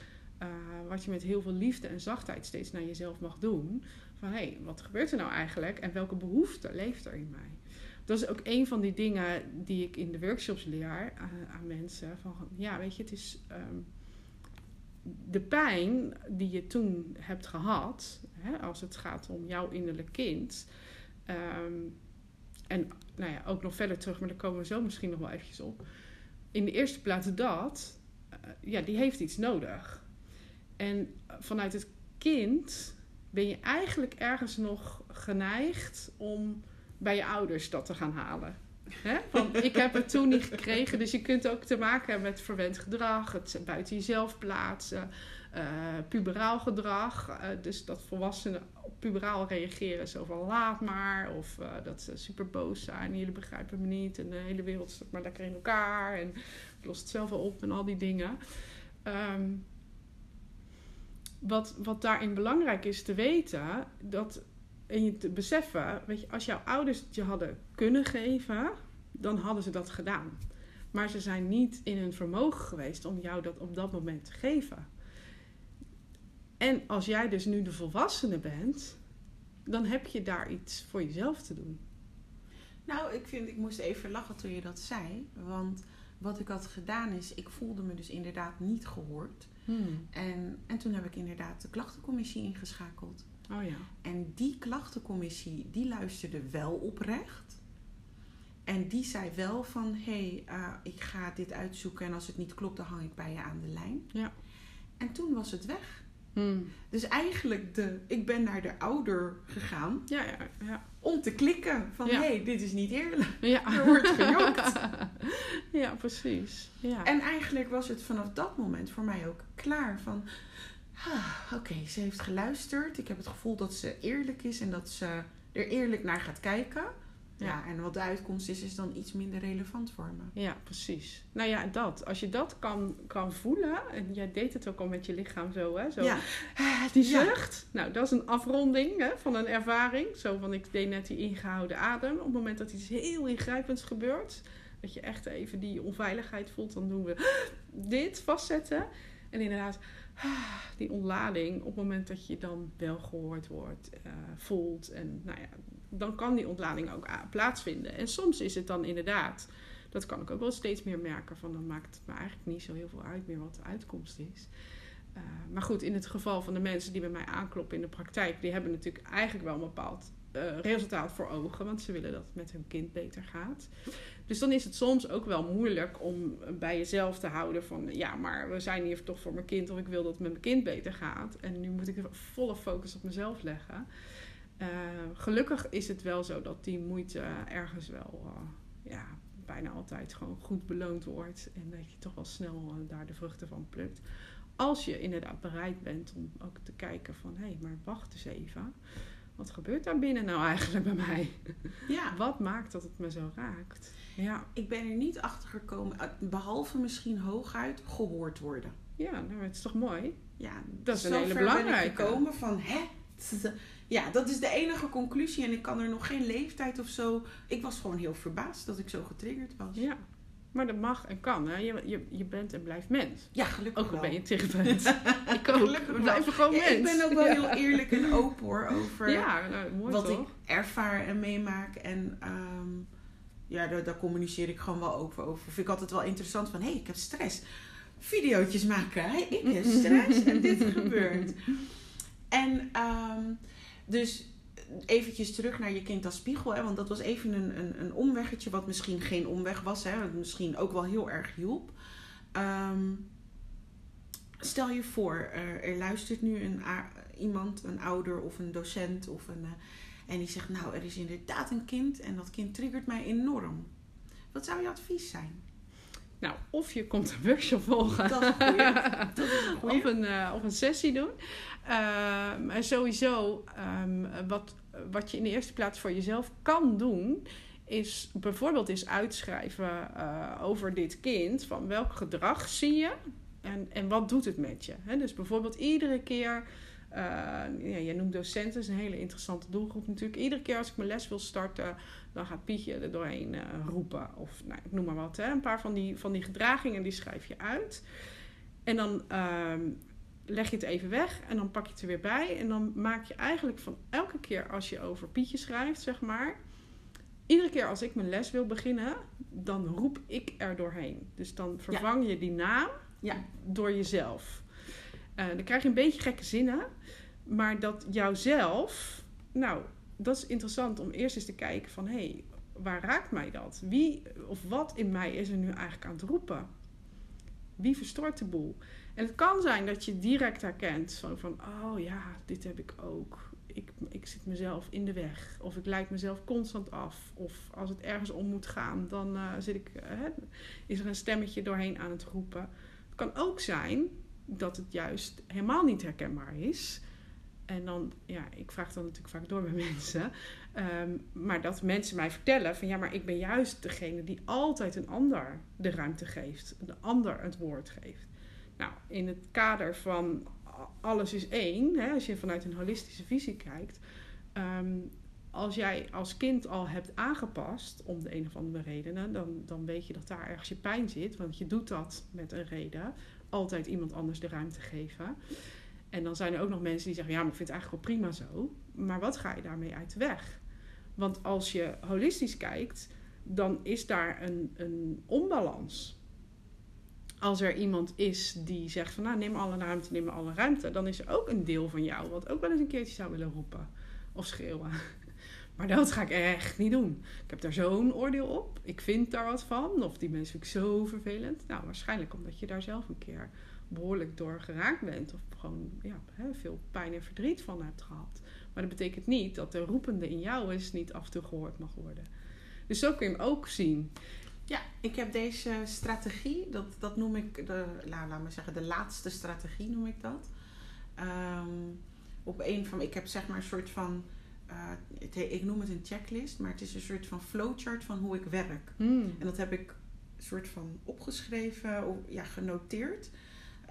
S2: wat je met heel veel liefde en zachtheid steeds naar jezelf mag doen. Van hé, hey, wat gebeurt er nou eigenlijk en welke behoefte leeft er in mij? Dat is ook een van die dingen die ik in de workshops leer aan mensen. Van ja, weet je, het is. Um, de pijn die je toen hebt gehad, hè, als het gaat om jouw innerlijk kind. Um, en nou ja, ook nog verder terug, maar daar komen we zo misschien nog wel eventjes op. In de eerste plaats dat, uh, ja, die heeft iets nodig. En vanuit het kind ben je eigenlijk ergens nog geneigd om bij je ouders dat te gaan halen. Van, ik heb het toen niet gekregen. Dus je kunt ook te maken hebben met verwend gedrag, het buiten jezelf plaatsen, uh, puberaal gedrag. Uh, dus dat volwassenen op puberaal reageren, zo van laat maar. Of uh, dat ze super boos zijn, jullie begrijpen me niet. En de hele wereld staat maar lekker in elkaar. En lost het zelf wel op en al die dingen. Um, wat, wat daarin belangrijk is te weten, dat en je te beseffen, weet je, als jouw ouders het je hadden kunnen geven, dan hadden ze dat gedaan. Maar ze zijn niet in hun vermogen geweest om jou dat op dat moment te geven. En als jij dus nu de volwassene bent, dan heb je daar iets voor jezelf te doen.
S1: Nou, ik vind, ik moest even lachen toen je dat zei. Want wat ik had gedaan is, ik voelde me dus inderdaad niet gehoord.
S2: Hmm.
S1: En, en toen heb ik inderdaad de klachtencommissie ingeschakeld.
S2: Oh ja.
S1: En die klachtencommissie, die luisterde wel oprecht. En die zei wel van, hé, hey, uh, ik ga dit uitzoeken en als het niet klopt, dan hang ik bij je aan de lijn.
S2: Ja.
S1: En toen was het weg.
S2: Hmm.
S1: Dus eigenlijk, de, ik ben naar de ouder gegaan
S2: Ja, ja, ja.
S1: Om te klikken van...
S2: Ja.
S1: hey, dit is niet eerlijk.
S2: Ja.
S1: Er wordt gejokt.
S2: ja, precies. Ja.
S1: En eigenlijk was het vanaf dat moment voor mij ook klaar van... ah, Oké, ze heeft geluisterd. Ik heb het gevoel dat ze eerlijk is en dat ze er eerlijk naar gaat kijken. Ja,
S2: Ja.
S1: en wat de uitkomst is, is dan iets minder relevant voor me.
S2: Ja, precies. Nou ja, dat. Als je dat kan, kan voelen, en jij deed het ook al met je lichaam zo, hè? Zo,
S1: Ja,
S2: ah, die
S1: Ja.
S2: zucht. Nou, dat is een afronding hè, van een ervaring. Zo van, ik deed net die ingehouden adem. Op het moment dat iets heel ingrijpends gebeurt, dat je echt even die onveiligheid voelt, dan doen we dit vastzetten. En inderdaad, ah, die ontlading, op het moment dat je dan wel gehoord wordt, eh, voelt. En nou ja, dan kan die ontlading ook plaatsvinden. En soms is het dan inderdaad, dat kan ik ook wel steeds meer merken, van dan maakt het me eigenlijk niet zo heel veel uit meer wat de uitkomst is. Eh, maar goed, in het geval van de mensen die bij mij aankloppen in de praktijk, die hebben natuurlijk eigenlijk wel een bepaald eh, resultaat voor ogen, want ze willen dat het met hun kind beter gaat. Dus dan is het soms ook wel moeilijk om bij jezelf te houden van, ja, maar we zijn hier toch voor mijn kind of ik wil dat het met mijn kind beter gaat. En nu moet ik volle focus op mezelf leggen. Eh, gelukkig is het wel zo dat die moeite ergens wel, eh, ja, bijna altijd gewoon goed beloond wordt. En dat je toch wel snel eh, daar de vruchten van plukt. Als je inderdaad bereid bent om ook te kijken van... hé, hey, maar wacht eens even. Wat gebeurt daar binnen nou eigenlijk bij mij?
S1: ja.
S2: Wat maakt dat het me zo raakt? Ja,
S1: Ik ben er niet achter gekomen, eh, behalve misschien hooguit gehoord worden.
S2: ja nou, het is toch mooi?
S1: Ja,
S2: Dat is een hele
S1: ben ik
S2: belangrijke.
S1: gekomen van, hè? Ja, dat is de enige conclusie en ik kan er nog geen leeftijd of zo. Ik was gewoon heel verbaasd dat ik zo getriggerd was.
S2: Ja, maar dat mag en kan. Hè? Je, je, je bent en blijft mens.
S1: Ja, gelukkig
S2: Ook al ben je therapeut. ik ook.
S1: Gelukkig
S2: We blijven gewoon
S1: Ja,
S2: mens.
S1: ik ben ook wel
S2: Ja.
S1: heel eerlijk en open hoor over
S2: Ja, nou, mooi
S1: wat
S2: toch?
S1: ik ervaar en meemaak. En ehm, ja, daar, daar communiceer ik gewoon wel open over. Vind ik altijd wel interessant van, hé, hey, ik heb stress. Videootjes maken, hey, ik heb stress en dit gebeurt. En ehm, dus eventjes terug naar je kind als spiegel. Hè, want dat was even een, een, een omweggetje wat misschien geen omweg was. Hè, misschien ook wel heel erg hielp. Ehm, stel je voor, er, er luistert nu een, iemand, een ouder of een docent of een... eh, en die zegt, nou, er is inderdaad een kind en dat kind triggert mij enorm. Wat zou je advies zijn?
S2: Nou, of je komt een workshop volgen.
S1: Dat is een. Dat is een goeie.
S2: of, een, eh, of een sessie doen. Ehm, en sowieso, ehm, wat, wat je in de eerste plaats voor jezelf kan doen, is bijvoorbeeld eens uitschrijven eh, over dit kind. Van welk gedrag zie je en, en wat doet het met je? Dus bijvoorbeeld iedere keer. Eh ja, jij noemt docenten, dat is een hele interessante doelgroep natuurlijk. Iedere keer als ik mijn les wil starten, dan gaat Pietje er doorheen eh, roepen. Of nou, ik noem maar wat. Hè. Een paar van die, van die gedragingen die schrijf je uit. En dan ehm, leg je het even weg en dan pak je het er weer bij. En dan maak je eigenlijk van elke keer als je over Pietje schrijft, zeg maar. Iedere keer als ik mijn les wil beginnen, dan roep ik er doorheen. Dus dan vervang je die naam
S1: Ja.
S2: door jezelf. Eh, dan krijg je een beetje gekke zinnen. Maar dat jouzelf, nou, dat is interessant om eerst eens te kijken van... hé, hey, waar raakt mij dat? Wie of wat in mij is er nu eigenlijk aan het roepen? Wie verstoort de boel? En het kan zijn dat je direct herkent zo van... oh ja, dit heb ik ook. Ik, ik zit mezelf in de weg. Of ik leid mezelf constant af. Of als het ergens om moet gaan, dan eh, zit ik, is er een stemmetje doorheen aan het roepen. Het kan ook zijn dat het juist helemaal niet herkenbaar is. En dan, ja, ik vraag dan natuurlijk vaak door bij mensen. Ehm, maar dat mensen mij vertellen van ja, maar ik ben juist degene die altijd een ander de ruimte geeft. Een ander het woord geeft. Nou, in het kader van alles is één, hè, als je vanuit een holistische visie kijkt. ehm, als jij als kind al hebt aangepast om de een of andere redenen, dan, dan weet je dat daar ergens je pijn zit. Want je doet dat met een reden. Altijd iemand anders de ruimte geven. En dan zijn er ook nog mensen die zeggen: Ja, maar ik vind het eigenlijk wel prima zo. Maar wat ga je daarmee uit de weg? Want als je holistisch kijkt, dan is daar een, een onbalans. Als er iemand is die zegt van nou neem alle ruimte, neem alle ruimte, dan is er ook een deel van jou wat ook wel eens een keertje zou willen roepen of schreeuwen. Maar dat ga ik echt niet doen. Ik heb daar zo'n oordeel op. Ik vind daar wat van. Of die mensen vind ik zo vervelend. Nou, waarschijnlijk omdat je daar zelf een keer behoorlijk door geraakt bent. Of gewoon ja, veel pijn en verdriet van hebt gehad. Maar dat betekent niet dat de roepende in jou is niet af en toe gehoord mag worden. Dus zo kun je hem ook zien.
S1: Ja, ik heb deze strategie, dat, dat noem ik, de, nou, laat maar zeggen, de laatste strategie noem ik dat. Ehm, op een van, ik heb zeg maar een soort van, uh, het, ik noem het een checklist, maar het is een soort van flowchart van hoe ik werk.
S2: Hmm.
S1: En dat heb ik een soort van opgeschreven of ja, genoteerd.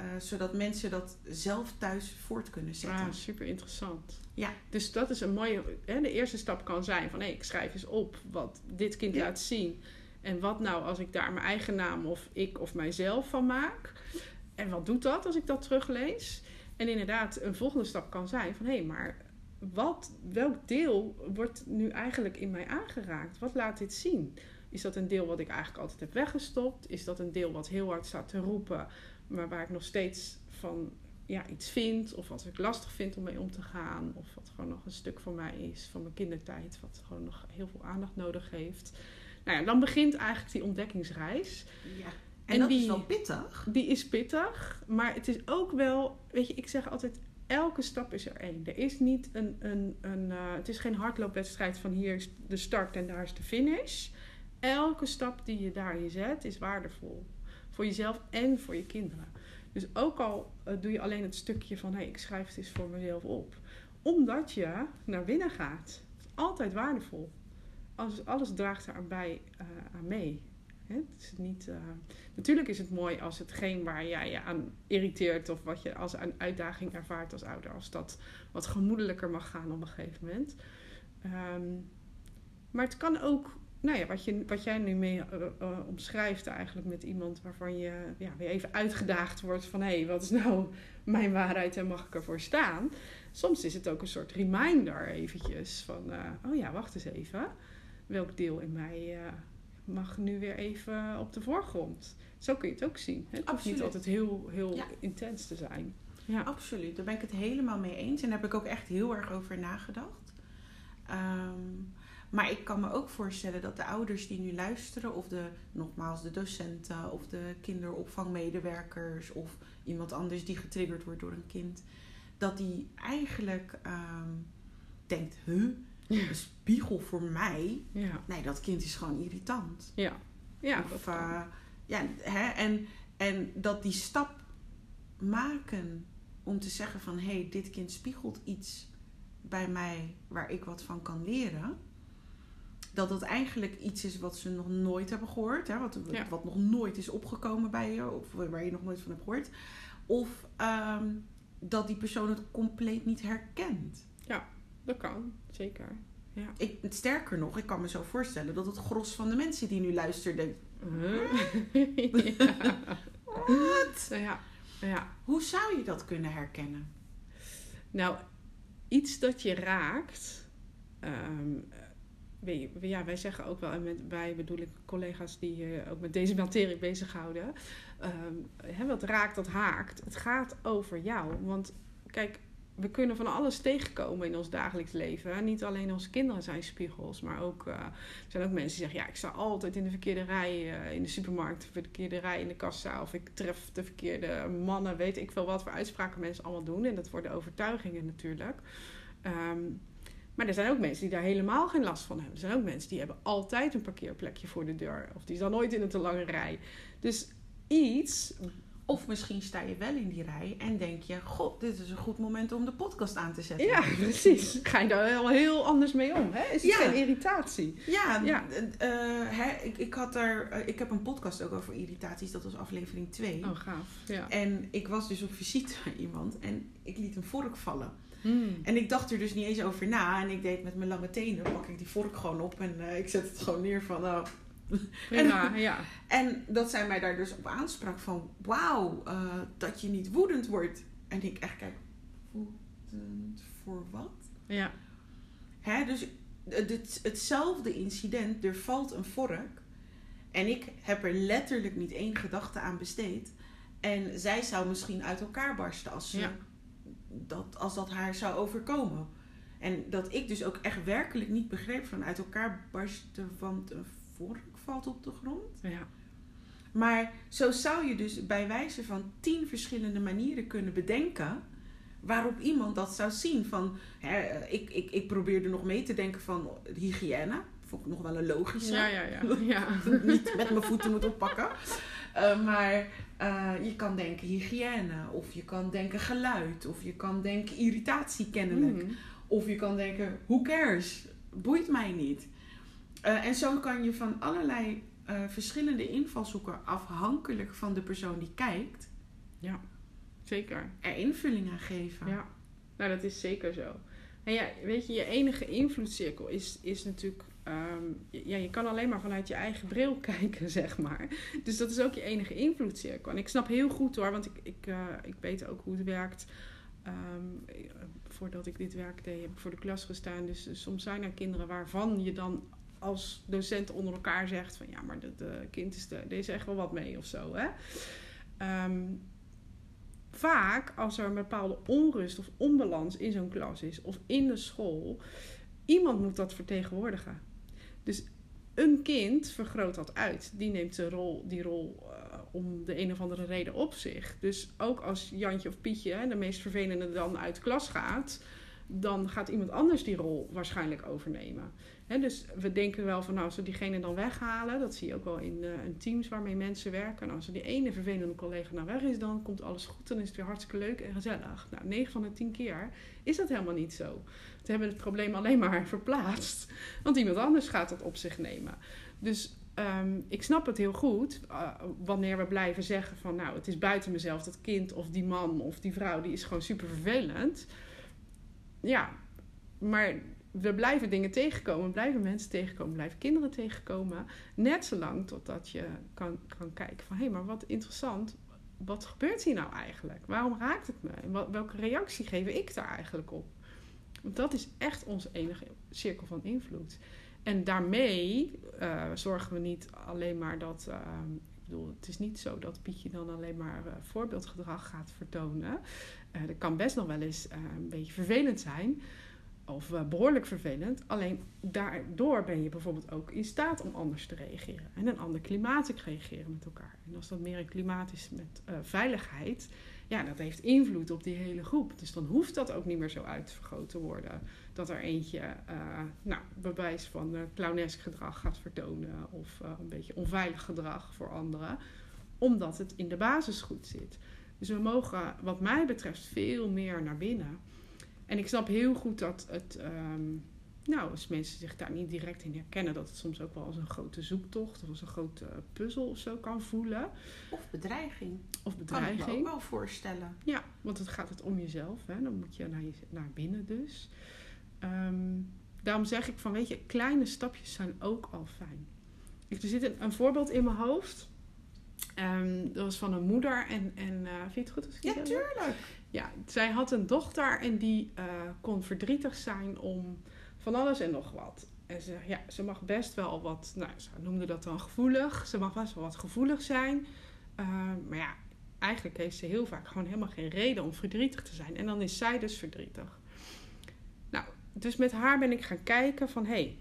S1: Uh, zodat mensen dat zelf thuis voort kunnen zetten.
S2: Ah, super interessant.
S1: Ja.
S2: Dus dat is een mooie. Hè, de eerste stap kan zijn van hé, ik schrijf eens op wat dit kind
S1: Ja.
S2: laat zien. En wat nou als ik daar mijn eigen naam of ik of mijzelf van maak? En wat doet dat als ik dat teruglees? En inderdaad, een volgende stap kan zijn van hé, maar wat, welk deel wordt nu eigenlijk in mij aangeraakt? Wat laat dit zien? Is dat een deel wat ik eigenlijk altijd heb weggestopt? Is dat een deel wat heel hard staat te roepen, maar waar ik nog steeds van ja, iets vind? Of wat ik lastig vind om mee om te gaan? Of wat gewoon nog een stuk van mij is, van mijn kindertijd, wat gewoon nog heel veel aandacht nodig heeft? Nou ja, dan begint eigenlijk die ontdekkingsreis.
S1: ja. En,
S2: En
S1: dat is wel pittig.
S2: Die is pittig, maar het is ook wel, weet je, ik zeg altijd, elke stap is er één. Er is niet een, een, een eh, het is geen hardloopwedstrijd van hier is de start en daar is de finish. Elke stap die je daarin zet is waardevol. Voor jezelf en voor je kinderen. Dus ook al eh, doe je alleen het stukje van, hé, ik schrijf het eens voor mezelf op. Omdat je naar binnen gaat. Is altijd waardevol. Alles, alles draagt eh aan mee. Het is niet, eh, Natuurlijk is het mooi als hetgeen waar jij je aan irriteert of wat je als een uitdaging ervaart als ouder, als dat wat gemoedelijker mag gaan op een gegeven moment. Ehm, maar het kan ook, nou ja, wat, je, wat jij nu mee eh, eh, omschrijft eigenlijk met iemand waarvan je ja, weer even uitgedaagd wordt van hé, hey, wat is nou mijn waarheid en mag ik ervoor staan? Soms is het ook een soort reminder eventjes van, oh ja, wacht eens even. Welk deel in mij mag nu weer even op de voorgrond? Zo kun je het ook zien. Het hoeft niet altijd heel, heel
S1: Ja.
S2: intens te zijn. Ja.
S1: Absoluut, daar ben ik het helemaal mee eens. En daar heb ik ook echt heel erg over nagedacht. Ehm, maar ik kan me ook voorstellen dat de ouders die nu luisteren, of de, nogmaals, de docenten, of de kinderopvangmedewerkers, of iemand anders die getriggerd wordt door een kind, dat die eigenlijk ehm, denkt: huh, een spiegel voor mij?
S2: Ja.
S1: Nee, dat kind is gewoon irritant.
S2: Ja. Ja,
S1: Of, eh, ja, hè, en, en dat die stap maken om te zeggen van... hé, hey, dit kind spiegelt iets bij mij waar ik wat van kan leren... dat dat eigenlijk iets is wat ze nog nooit hebben gehoord. Hè, wat,
S2: Ja.
S1: wat nog nooit is opgekomen bij je of waar je nog nooit van hebt gehoord. Of ehm, dat die persoon het compleet niet herkent.
S2: Dat kan, zeker. Ja.
S1: Ik, sterker nog, ik kan me zo voorstellen dat het gros van de mensen die nu luisteren denkt...
S2: ja.
S1: Wat?
S2: ja. Ja.
S1: Hoe zou je dat kunnen herkennen?
S2: Nou, iets dat je raakt. ehm, je, ja, wij zeggen ook wel, en met, wij bedoel ik collega's die eh, ook met deze materie bezighouden. ehm hè, wat raakt, dat haakt. Het gaat over jou. Want kijk, we kunnen van alles tegenkomen in ons dagelijks leven. Niet alleen onze kinderen zijn spiegels, maar ook, eh, er zijn ook mensen die zeggen: ja, ik sta altijd in de verkeerde rij eh, in de supermarkt, de verkeerde rij in de kassa, of ik tref de verkeerde mannen, weet ik veel wat voor uitspraken mensen allemaal doen. En dat worden overtuigingen natuurlijk. Ehm, maar er zijn ook mensen die daar helemaal geen last van hebben. Er zijn ook mensen die hebben altijd een parkeerplekje voor de deur, of die staan nooit in een te lange rij. Dus iets
S1: Of misschien sta je wel in die rij en denk je: God, dit is een goed moment om de podcast aan te zetten.
S2: Ja, precies. Ga je daar wel heel anders mee om, hè? Is het
S1: Ja.
S2: geen irritatie?
S1: Ja,
S2: Ja.
S1: eh, hè, ik, ik, had er, eh, ik heb een podcast ook over irritaties, dat was aflevering 2.
S2: Oh, gaaf. Ja.
S1: En ik was dus op visite bij iemand en ik liet een vork vallen.
S2: Hmm.
S1: En ik dacht er dus niet eens over na. En ik deed met mijn lange tenen, pak ik die vork gewoon op en eh, ik zet het gewoon neer van... oh.
S2: Prima, ja.
S1: En dat zij mij daar dus op aansprak van... Wauw, eh, dat je niet woedend wordt. En ik echt kijk, woedend voor wat?
S2: Ja.
S1: Hè, dus het- hetzelfde incident, er valt een vork. En ik heb er letterlijk niet één gedachte aan besteed. En zij zou misschien uit elkaar barsten als, ze,
S2: Ja.
S1: dat, als dat haar zou overkomen. En dat ik dus ook echt werkelijk niet begreep van uit elkaar barsten, want een vork valt op de grond.
S2: Ja.
S1: Maar zo zou je dus bij wijze van tien verschillende manieren kunnen bedenken waarop iemand dat zou zien. Van, hè, ik, ik, ik probeerde nog mee te denken van hygiëne. Vond ik nog wel een logische.
S2: Ja, ja, ja. ja.
S1: Niet met mijn voeten moet oppakken. Uh, maar uh, je kan denken hygiëne. Of je kan denken geluid. Of je kan denken irritatie kennelijk.
S2: Mhm.
S1: Of je kan denken, who cares? Boeit mij niet. Uh, en zo kan je van allerlei uh, verschillende invalshoeken, afhankelijk van de persoon die kijkt,
S2: Ja, zeker.
S1: er invulling aan geven.
S2: Ja, nou dat is zeker zo. En ja, weet je, je enige invloedcirkel is, is natuurlijk... ehm, ja, je kan alleen maar vanuit je eigen bril kijken, zeg maar. Dus dat is ook je enige invloedcirkel. En ik snap heel goed hoor, want ik, ik, eh, ik weet ook hoe het werkt. Ehm, eh, voordat ik dit werk deed, heb ik voor de klas gestaan. Dus eh, soms zijn er kinderen waarvan je dan als docent onder elkaar zegt van... ja, maar dat kind is, de, is echt wel wat mee of zo, hè. Ehm, vaak als er een bepaalde onrust of onbalans in zo'n klas is of in de school, iemand moet dat vertegenwoordigen. Dus een kind vergroot dat uit. Die neemt de rol, die rol uh, om de een of andere reden op zich. Dus ook als Jantje of Pietje, de meest vervelende, dan uit klas gaat, dan gaat iemand anders die rol waarschijnlijk overnemen. Dus we denken wel van nou, als we diegene dan weghalen, dat zie je ook wel in, uh, in teams waarmee mensen werken. En als er die ene vervelende collega nou weg is, dan komt alles goed. Dan is het weer hartstikke leuk en gezellig. Nou, 9 van de 10 keer is dat helemaal niet zo. We hebben het probleem alleen maar verplaatst. Want iemand anders gaat dat op zich nemen. Dus um, ik snap het heel goed uh, wanneer we blijven zeggen van nou, het is buiten mezelf, dat kind of die man of die vrouw, die is gewoon super vervelend. Ja, maar we blijven dingen tegenkomen, blijven mensen tegenkomen, blijven kinderen tegenkomen. Net zolang totdat je kan, kan kijken van hé, hey, maar wat interessant, wat gebeurt hier nou eigenlijk? Waarom raakt het me? Welke reactie geef ik daar eigenlijk op? Want dat is echt onze enige cirkel van invloed. En daarmee uh, zorgen we niet alleen maar dat. Uh, ik bedoel, het is niet zo dat Pietje dan alleen maar uh, voorbeeldgedrag gaat vertonen. Uh, dat kan best nog wel eens een beetje vervelend zijn of uh, behoorlijk vervelend. Alleen daardoor ben je bijvoorbeeld ook in staat om anders te reageren. En een ander klimaat te reageren met elkaar. En als dat meer een klimaat is met uh, veiligheid, ja, dat heeft invloed op die hele groep. Dus dan hoeft dat ook niet meer zo uitvergroot te worden. Dat er eentje, uh, nou, bewijs van clownesk gedrag gaat vertonen. Of een beetje onveilig gedrag voor anderen. Omdat het in de basis goed zit. Dus we mogen, wat mij betreft, veel meer naar binnen. En ik snap heel goed dat het, um, nou, als mensen zich daar niet direct in herkennen, dat het soms ook wel als een grote zoektocht of als een grote puzzel of zo kan voelen.
S1: Of bedreiging.
S2: Of bedreiging.
S1: Kan ik me ook wel voorstellen.
S2: Ja, want het gaat het om jezelf. Hè? Dan moet je naar, je, naar binnen dus. Um, daarom zeg ik van, weet je, kleine stapjes zijn ook al fijn. Er zit een, een voorbeeld in mijn hoofd. Um, dat was van een moeder en, en uh, vind je het goed als ik
S1: Ja, tuurlijk.
S2: Ja, zij had een dochter en die uh, kon verdrietig zijn om van alles en nog wat. En ze, ja, ze mag best wel wat, nou, ze noemde dat dan gevoelig. Ze mag best wel wat gevoelig zijn. Uh, maar ja, eigenlijk heeft ze heel vaak gewoon helemaal geen reden om verdrietig te zijn. En dan is zij dus verdrietig. Nou, dus met haar ben ik gaan kijken van, hé, hey,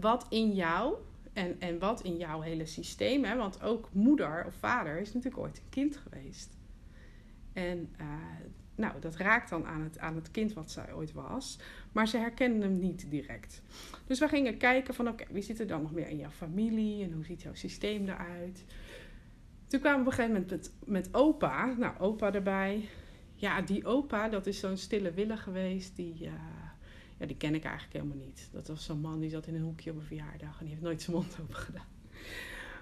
S2: wat in jou en, en wat in jouw hele systeem, hè, want ook moeder of vader is natuurlijk ooit een kind geweest. En uh, nou, dat raakt dan aan het, aan het kind wat zij ooit was. Maar ze herkennen hem niet direct. Dus we gingen kijken van oké, wie zit er dan nog meer in jouw familie? En hoe ziet jouw systeem eruit? Toen kwamen we op een gegeven moment met, met opa. Nou, opa erbij. Ja, die opa, dat is zo'n stille wille geweest. Die, uh, ja, die ken ik eigenlijk helemaal niet. Dat was zo'n man die zat in een hoekje op een verjaardag. En die heeft nooit zijn mond open gedaan.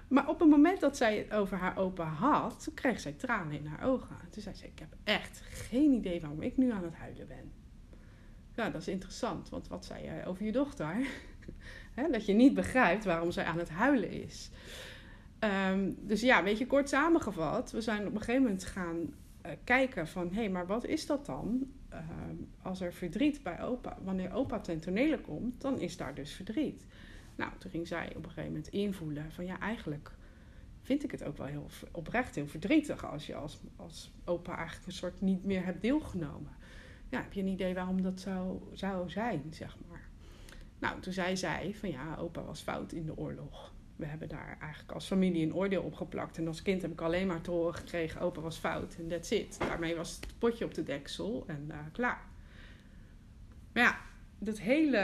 S2: Maar op het moment dat zij het over haar opa had, kreeg zij tranen in haar ogen. Toen zei ze, ik heb echt geen idee waarom ik nu aan het huilen ben. Ja, dat is interessant, want wat zei jij over je dochter? Dat je niet begrijpt waarom zij aan het huilen is. Um, dus ja, weet je, kort samengevat, we zijn op een gegeven moment gaan uh, kijken van... hé, hey, maar wat is dat dan? Uh, als er verdriet bij opa, wanneer opa ten tonele komt, dan is daar dus verdriet. Nou, toen ging zij op een gegeven moment invoelen van ja, eigenlijk vind ik het ook wel heel oprecht heel verdrietig als je als, als opa eigenlijk een soort niet meer hebt deelgenomen. Ja, heb je een idee waarom dat zou, zou zijn, zeg maar. Nou, toen zei zij van ja, opa was fout in de oorlog. we hebben daar eigenlijk als familie een oordeel op geplakt. En als kind heb ik alleen maar te horen gekregen: opa was fout en that's it. Daarmee was het potje op de deksel en uh, klaar. Maar ja, dat hele,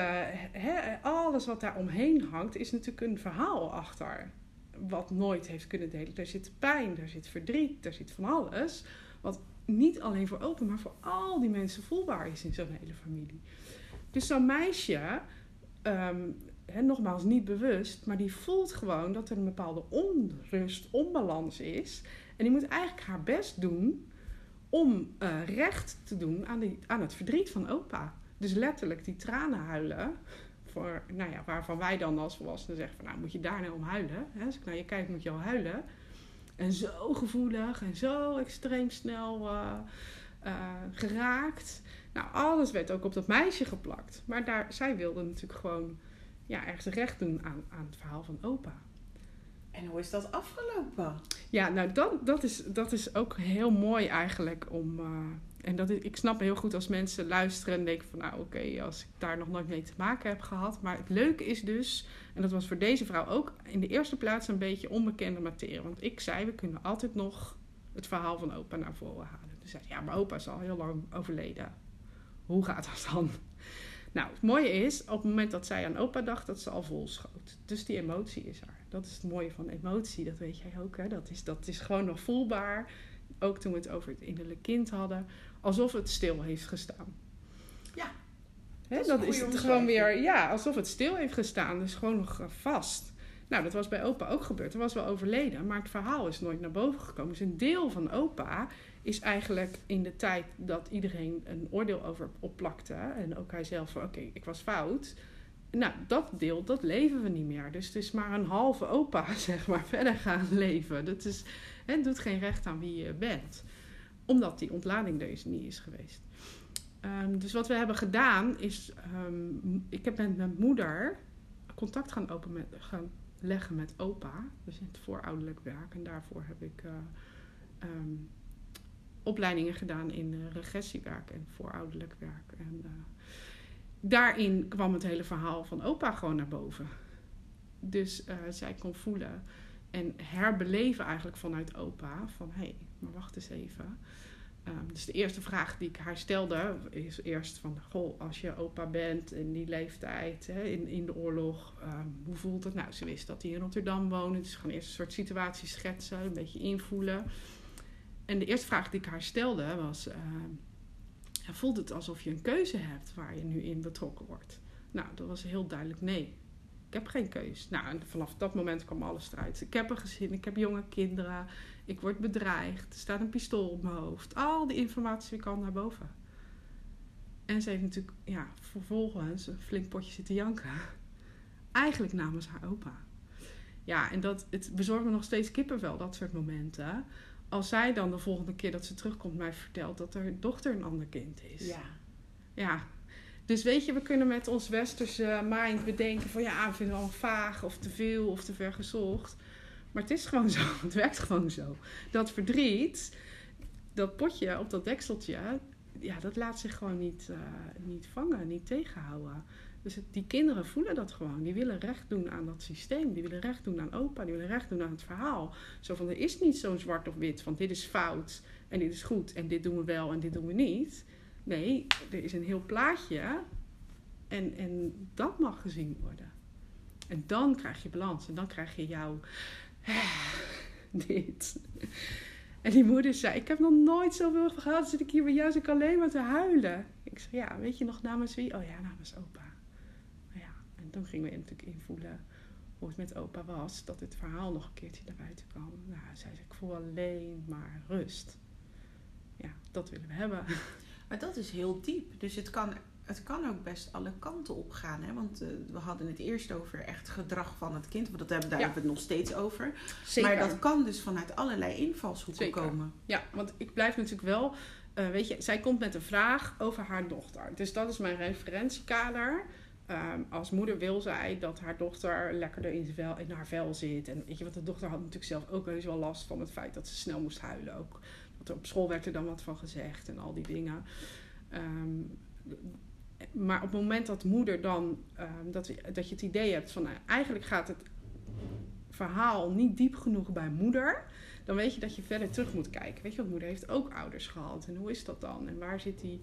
S2: he, alles wat daar omheen hangt, is natuurlijk een verhaal achter. Wat nooit heeft kunnen delen. Daar zit pijn, daar zit verdriet, daar zit van alles. Wat niet alleen voor open, maar voor al die mensen voelbaar is in zo'n hele familie. Dus zo'n meisje, um, nogmaals niet bewust, maar die voelt gewoon dat er een bepaalde onrust, onbalans is. En die moet eigenlijk haar best doen om uh, recht te doen aan, die, aan het verdriet van opa. Dus letterlijk die tranen huilen. Voor, nou ja, waarvan wij dan als volwassenen zeggen van nou moet je daar nou om huilen. Hè? Als ik naar je kijk moet je al huilen. En zo gevoelig en zo extreem snel uh, uh, geraakt. Nou, alles werd ook op dat meisje geplakt. Maar daar, zij wilde natuurlijk gewoon ja, ergens recht doen aan, aan het verhaal van opa.
S1: En hoe is dat afgelopen?
S2: Ja, nou dat, dat, is, dat is ook heel mooi eigenlijk om... Uh, en dat ik snap heel goed als mensen luisteren en denken van... nou oké, als ik daar nog nooit mee te maken heb gehad. Maar het leuke is dus, en dat was voor deze vrouw ook... in de eerste plaats een beetje onbekende materie. Want ik zei, we kunnen altijd nog het verhaal van opa naar voren halen. Dus zei ja, maar opa is al heel lang overleden. Hoe gaat dat dan? Nou, het mooie is, op het moment dat zij aan opa dacht, dat ze al vol schoot. Dus die emotie is er. Dat is het mooie van emotie, dat weet jij ook. Hè? Dat, is, dat is gewoon nog voelbaar. Ook toen we het over het innerlijke kind hadden. Alsof het stil heeft gestaan.
S1: Ja.
S2: Dat, dat is het gewoon weer, ja, alsof het stil heeft gestaan. Dus gewoon nog vast. Nou, dat was bij opa ook gebeurd. Hij was wel overleden, maar het verhaal is nooit naar boven gekomen. Dus een deel van opa is eigenlijk in de tijd dat iedereen een oordeel over opplakte. En ook hij zelf van, oké, ik was fout. Nou, dat deel, dat leven we niet meer. Dus het is maar een halve opa, zeg maar, verder gaan leven. Dat is, het doet geen recht aan wie je bent. Omdat die ontlading er niet is geweest. Um, dus wat we hebben gedaan is, um, ik heb met mijn moeder contact gaan, open gaan leggen met opa. Dus het voorouderlijk werk. En daarvoor heb ik uh, opleidingen gedaan in uh, regressiewerk en voorouderlijk werk. En uh, daarin kwam het hele verhaal van opa gewoon naar boven. Dus zij kon voelen en herbeleven eigenlijk vanuit opa van hé, hey, maar wacht eens even. Um, dus de eerste vraag die ik haar stelde is eerst van... Goh, als je opa bent in die leeftijd, hè, in, in de oorlog, um, hoe voelt het? Nou, ze wist dat hij in Rotterdam woonde. Dus gewoon eerst een soort situatie schetsen, een beetje invoelen. En de eerste vraag die ik haar stelde was... Uh, voelt het alsof je een keuze hebt waar je nu in betrokken wordt? Nou, dat was heel duidelijk nee. Ik heb geen keus. Nou, en vanaf dat moment kwam alles eruit. Ik heb een gezin, ik heb jonge kinderen, ik word bedreigd, er staat een pistool op mijn hoofd. Al die informatie kwam naar boven. En ze heeft natuurlijk ja, vervolgens een flink potje zitten janken. Eigenlijk namens haar opa. Ja, en dat, het bezorgt me nog steeds kippenvel, dat soort momenten. Als zij dan de volgende keer dat ze terugkomt mij vertelt dat haar dochter een ander kind is.
S1: Ja.
S2: Ja, dus weet je, we kunnen met ons westerse mind bedenken van ja, we vinden het vaag of te veel of te ver gezocht. Maar het is gewoon zo, het werkt gewoon zo. Dat verdriet, dat potje op dat dekseltje, ja, dat laat zich gewoon niet, uh, niet vangen, niet tegenhouden. Dus die kinderen voelen dat gewoon. Die willen recht doen aan dat systeem. Die willen recht doen aan opa. Die willen recht doen aan het verhaal. Zo van, er is niet zo'n zwart of wit. Van dit is fout en dit is goed. En dit doen we wel en dit doen we niet. Nee, er is een heel plaatje en, en dat mag gezien worden. En dan krijg je balans en dan krijg je jouw dit. En die moeder zei: Ik heb nog nooit zoveel gehad. Zit ik hier bij jou, zit ik alleen maar te huilen. Ik zei: Ja, weet je nog namens wie? Oh ja, namens opa. Nou ja, en toen gingen we natuurlijk invoelen hoe het met opa was. Dat het verhaal nog een keertje naar buiten kwam. Nou, zei ze: Ik voel alleen maar rust. Ja, dat willen we hebben.
S1: Maar dat is heel diep. Dus het kan, het kan ook best alle kanten op gaan. Hè? Want uh, we hadden het eerst over echt gedrag van het kind. Want dat hebben, daar ja. hebben we het nog steeds over.
S2: Zeker.
S1: Maar dat kan dus vanuit allerlei invalshoeken
S2: Zeker.
S1: komen.
S2: Ja, want ik blijf natuurlijk wel... Uh, weet je, zij komt met een vraag over haar dochter. Dus dat is mijn referentiekader. Um, als moeder wil zij dat haar dochter lekkerder in, vel, in haar vel zit. En weet je, want de dochter had natuurlijk zelf ook wel eens wel last van het feit dat ze snel moest huilen. Ook op school werd er dan wat van gezegd en al die dingen. Um, maar op het moment dat moeder dan, um, dat, dat je het idee hebt van nou, eigenlijk gaat het verhaal niet diep genoeg bij moeder, dan weet je dat je verder terug moet kijken. Weet je, want moeder heeft ook ouders gehad. En hoe is dat dan? En waar zit die,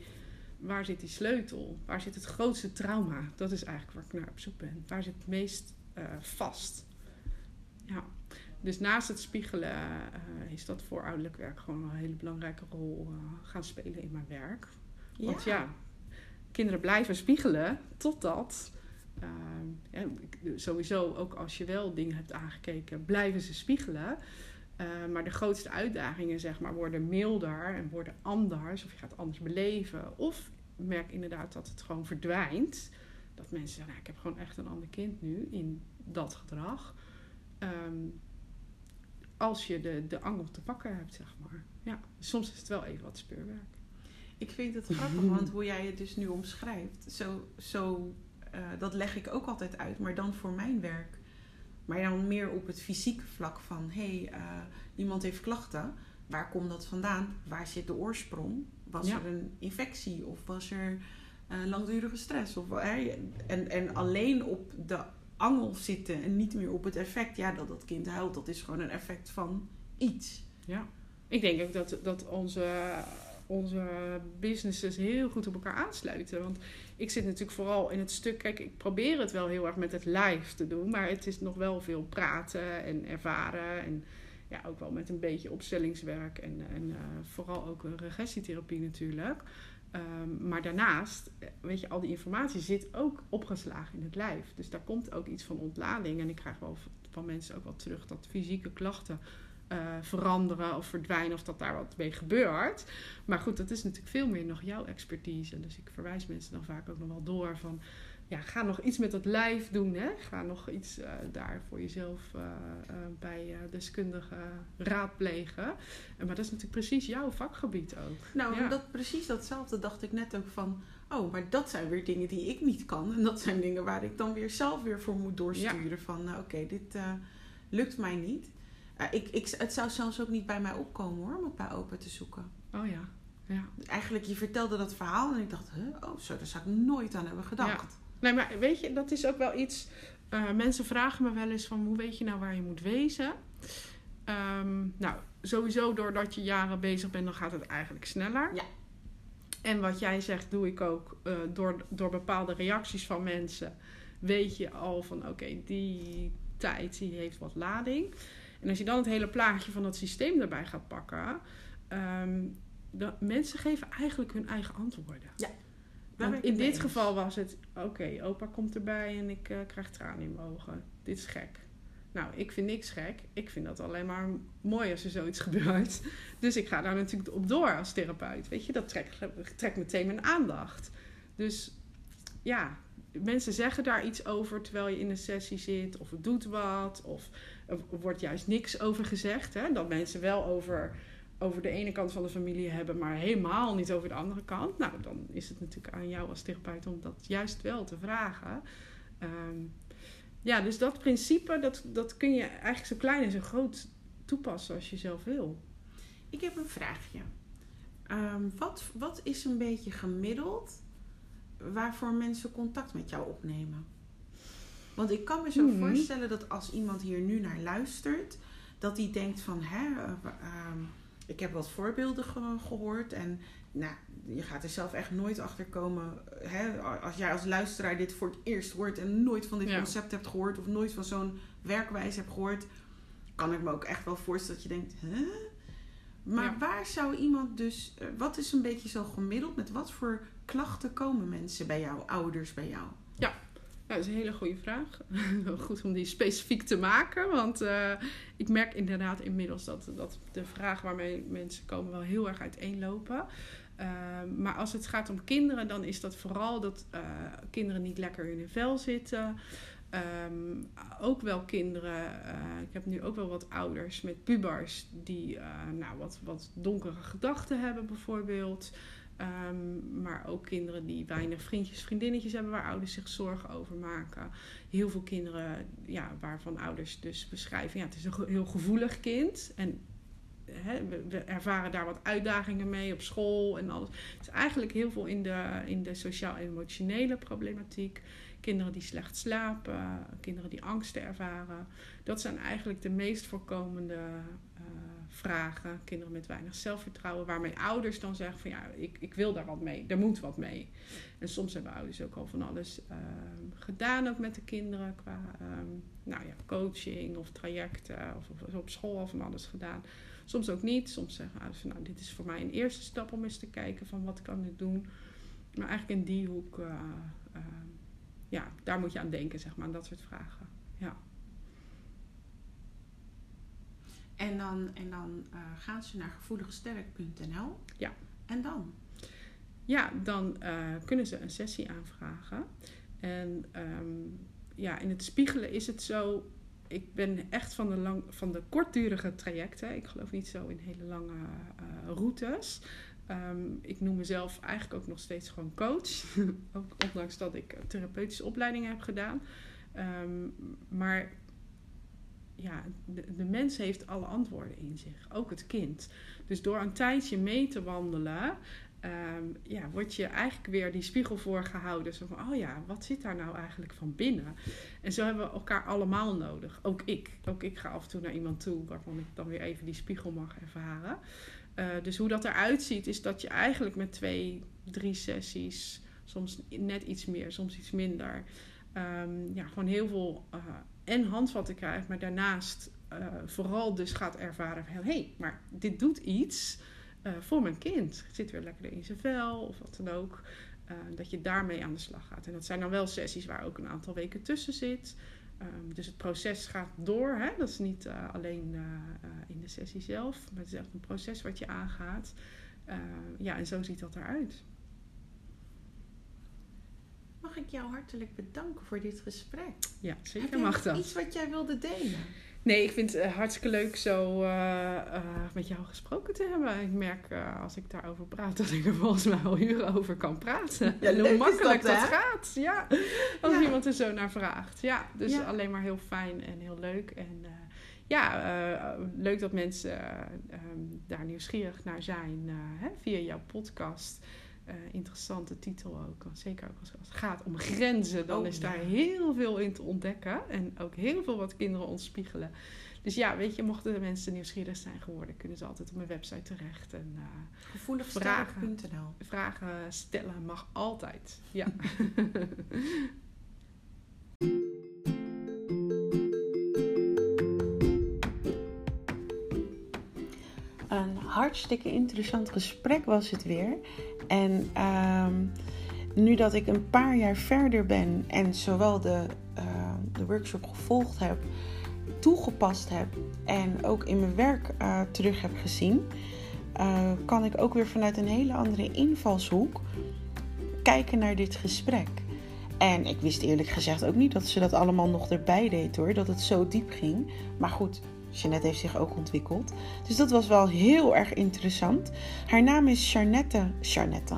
S2: waar zit die sleutel? Waar zit het grootste trauma? Dat is eigenlijk waar ik naar op zoek ben. Waar zit het meest uh, vast? Ja. Dus naast het spiegelen uh, is dat voor ouderlijk werk gewoon een hele belangrijke rol uh, gaan spelen in mijn werk. Want ja, kinderen blijven spiegelen totdat. Uh, sowieso, ook als je wel dingen hebt aangekeken, blijven ze spiegelen. Maar de grootste uitdagingen zeg maar, worden milder en worden anders. Of je gaat anders beleven. Of merk inderdaad dat het gewoon verdwijnt. Dat mensen zeggen, nou, ik heb gewoon echt een ander kind nu in dat gedrag. Um, als je de, de angel te pakken hebt, zeg maar. Ja, soms is het wel even wat speurwerk.
S1: Ik vind het grappig, want hoe jij het dus nu omschrijft, zo, zo, uh, dat leg ik ook altijd uit, maar dan voor mijn werk. Maar dan meer op het fysieke vlak van, hé, hey, uh, iemand heeft klachten, waar komt dat vandaan? Waar zit de oorsprong? Was ja. er een infectie of was er uh, langdurige stress? Of, en, en alleen op de angel zitten en niet meer op het effect, ja, dat dat kind huilt, dat is gewoon een effect van iets.
S2: Ja, ik denk ook dat, dat onze onze businesses heel goed op elkaar aansluiten. Want ik zit natuurlijk vooral in het stuk. Kijk, ik probeer het wel heel erg met het live te doen. Maar het is nog wel veel praten en ervaren. En ja, ook wel met een beetje opstellingswerk. En, en uh, vooral ook regressietherapie natuurlijk. Um, maar daarnaast, weet je, al die informatie zit ook opgeslagen in het lijf. Dus daar komt ook iets van ontlading. En ik krijg wel van mensen ook wel terug dat fysieke klachten uh, veranderen of verdwijnen of dat daar wat mee gebeurt. Maar goed, dat is natuurlijk veel meer nog jouw expertise. Dus ik verwijs mensen dan vaak ook nog wel door van ja, ga nog iets met dat lijf doen. Hè? Ga nog iets uh, daar voor jezelf uh, uh, bij deskundigen raadplegen. maar dat is natuurlijk precies jouw vakgebied ook.
S1: Nou, ja. dat, precies datzelfde dacht ik net ook van... Oh, maar dat zijn weer dingen die ik niet kan. En dat zijn dingen waar ik dan weer zelf weer voor moet doorsturen. Ja. Van, oké, okay, dit lukt mij niet. ik, ik, het zou zelfs ook niet bij mij opkomen hoor, om het bij open te zoeken.
S2: Oh ja. Ja.
S1: Eigenlijk, je vertelde dat verhaal en ik dacht, huh? oh zo, daar zou ik nooit aan hebben gedacht.
S2: Ja. Nee, maar weet je, dat is ook wel iets. Uh, mensen vragen me wel eens van hoe weet je nou waar je moet wezen? Um, nou, sowieso doordat je jaren bezig bent, dan gaat het eigenlijk sneller.
S1: Ja.
S2: En wat jij zegt, doe ik ook uh, door, door bepaalde reacties van mensen. Weet je al van oké, okay, die tijd die heeft wat lading. En als je dan het hele plaatje van dat systeem erbij gaat pakken. Um, de, mensen geven eigenlijk hun eigen antwoorden.
S1: Ja.
S2: Want in dit geval was het, oké, okay, opa komt erbij en ik uh, krijg tranen in mijn ogen. Dit is gek. Nou, ik vind niks gek. Ik vind dat alleen maar mooi als er zoiets gebeurt. Dus ik ga daar natuurlijk op door als therapeut. Weet je, dat trekt, trekt meteen mijn aandacht. Dus ja, mensen zeggen daar iets over terwijl je in een sessie zit. Of het doet wat. Of er wordt juist niks over gezegd. Hè? Dat mensen wel over over de ene kant van de familie hebben, maar helemaal niet over de andere kant. Nou, dan is het natuurlijk aan jou als therapeut om dat juist wel te vragen. Um, ja, dus dat principe, dat, dat kun je eigenlijk zo klein en zo groot toepassen als je zelf wil.
S1: Ik heb een vraagje. Um, wat, wat is een beetje gemiddeld waarvoor mensen contact met jou opnemen? Want ik kan me zo mm -hmm. voorstellen dat als iemand hier nu naar luistert, dat hij denkt van, hè, uh, um, ik heb wat voorbeelden ge gehoord en nou, je gaat er zelf echt nooit achter komen. Hè, als jij als luisteraar dit voor het eerst hoort en nooit van dit ja. concept hebt gehoord of nooit van zo'n werkwijze hebt gehoord, kan ik me ook echt wel voorstellen dat je denkt, hè? Maar ja. waar zou iemand dus, wat is een beetje zo gemiddeld, met wat voor klachten komen mensen bij jou, ouders bij jou?
S2: Ja, ja, dat is een hele goede vraag. Goed om die specifiek te maken. Want uh, ik merk inderdaad inmiddels dat, dat de vraag waarmee mensen komen wel heel erg uiteenlopen. Uh, maar als het gaat om kinderen, dan is dat vooral dat uh, kinderen niet lekker in hun vel zitten. Um, ook wel kinderen, ik heb nu ook wel wat ouders met pubers die nou, wat, wat donkere gedachten hebben bijvoorbeeld. Um, maar ook kinderen die weinig vriendjes, vriendinnetjes hebben waar ouders zich zorgen over maken. Heel veel kinderen ja, waarvan ouders dus beschrijven, ja, het is een heel gevoelig kind. En we, ervaren daar wat uitdagingen mee op school en alles. Het is eigenlijk heel veel in de, in de sociaal-emotionele problematiek. kinderen die slecht slapen, kinderen die angsten ervaren. Dat zijn eigenlijk de meest voorkomende vragen. Kinderen met weinig zelfvertrouwen, waarmee ouders dan zeggen van ja, ik, ik wil daar wat mee, er moet wat mee. En soms hebben ouders ook al van alles uh, gedaan ook met de kinderen qua um, nou ja, coaching of trajecten of, of, op school al van alles gedaan. Soms ook niet. Soms zeggen ouders van nou, dit is voor mij een eerste stap om eens te kijken van wat kan ik doen. Maar eigenlijk in die hoek, uh, uh, ja, daar moet je aan denken, zeg maar, aan dat soort vragen. Ja.
S1: En dan, en dan uh, gaan ze naar gevoeligesterk.nl.
S2: Ja.
S1: En dan?
S2: Ja, dan kunnen ze een sessie aanvragen. En um, ja, in het spiegelen is het zo. Ik ben echt van de, lang, van de kortdurige trajecten. Ik geloof niet zo in hele lange routes. Um, ik noem mezelf eigenlijk ook nog steeds gewoon coach. ook ondanks dat ik therapeutische opleidingen heb gedaan. Um, maar ja, de, de, mens heeft alle antwoorden in zich, ook het kind. Dus door een tijdje mee te wandelen, um, ja, word je eigenlijk weer die spiegel voorgehouden. Zo van, oh ja, wat zit daar nou eigenlijk van binnen? En zo hebben we elkaar allemaal nodig. Ook ik. Ook ik ga af en toe naar iemand toe waarvan ik dan weer even die spiegel mag ervaren. Uh, dus hoe dat eruit ziet, is dat je eigenlijk met twee, drie sessies, soms net iets meer, soms iets minder, um, ja, gewoon heel veel uh, en handvatten krijgt, maar daarnaast uh, vooral dus gaat ervaren van, hé, hey, maar dit doet iets voor mijn kind. Het zit weer lekker in zijn vel of wat dan ook. dat je daarmee aan de slag gaat. En dat zijn dan wel sessies waar ook een aantal weken tussen zit. Um, dus het proces gaat door. Hè? Dat is niet alleen in de sessie zelf, maar het is echt een proces wat je aangaat. ja, en zo ziet dat eruit.
S1: Mag ik jou hartelijk bedanken voor dit gesprek?
S2: Ja, zeker mag dat.
S1: Iets wat jij wilde delen?
S2: Nee, ik vind het hartstikke leuk zo met jou gesproken te hebben. Ik merk als ik daarover praat dat ik er volgens mij al uren over kan praten.
S1: Ja,
S2: hoe makkelijk dat, dat gaat. Ja, als ja. iemand er zo naar vraagt. Ja, dus ja. alleen maar heel fijn en heel leuk. En ja, leuk dat mensen um, daar nieuwsgierig naar zijn hè, via jouw podcast. Interessante titel ook. Zeker ook als, als het gaat om grenzen, dan oh, is daar heel veel in te ontdekken. En ook heel veel wat kinderen ons spiegelen. Dus ja, weet je, mochten de mensen nieuwsgierig zijn geworden, kunnen ze altijd op mijn website terecht. En, uh,
S1: Gevoeligsterk.nl
S2: vragen, vragen stellen mag altijd. Ja.
S1: Een hartstikke interessant gesprek was het weer. En um, nu dat ik een paar jaar verder ben en zowel de, uh, de workshop gevolgd heb toegepast heb en ook in mijn werk uh, terug heb gezien, uh, kan ik ook weer vanuit een hele andere invalshoek kijken naar dit gesprek. En ik wist eerlijk gezegd ook niet dat ze dat allemaal nog erbij deed hoor, dat het zo diep ging. Maar goed, Jeannette heeft zich ook ontwikkeld. Dus dat was wel heel erg interessant. Haar naam is Charnette. Charnette.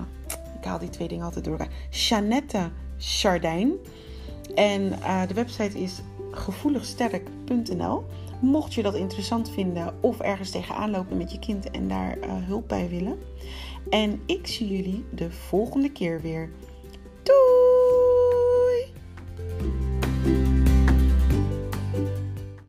S1: Ik haal die twee dingen altijd door elkaar. Jeannette Chardijn. En uh, de website is gevoeligsterk.nl. Mocht je dat interessant vinden of ergens tegenaan lopen met je kind en daar uh, hulp bij willen. En ik zie jullie de volgende keer weer.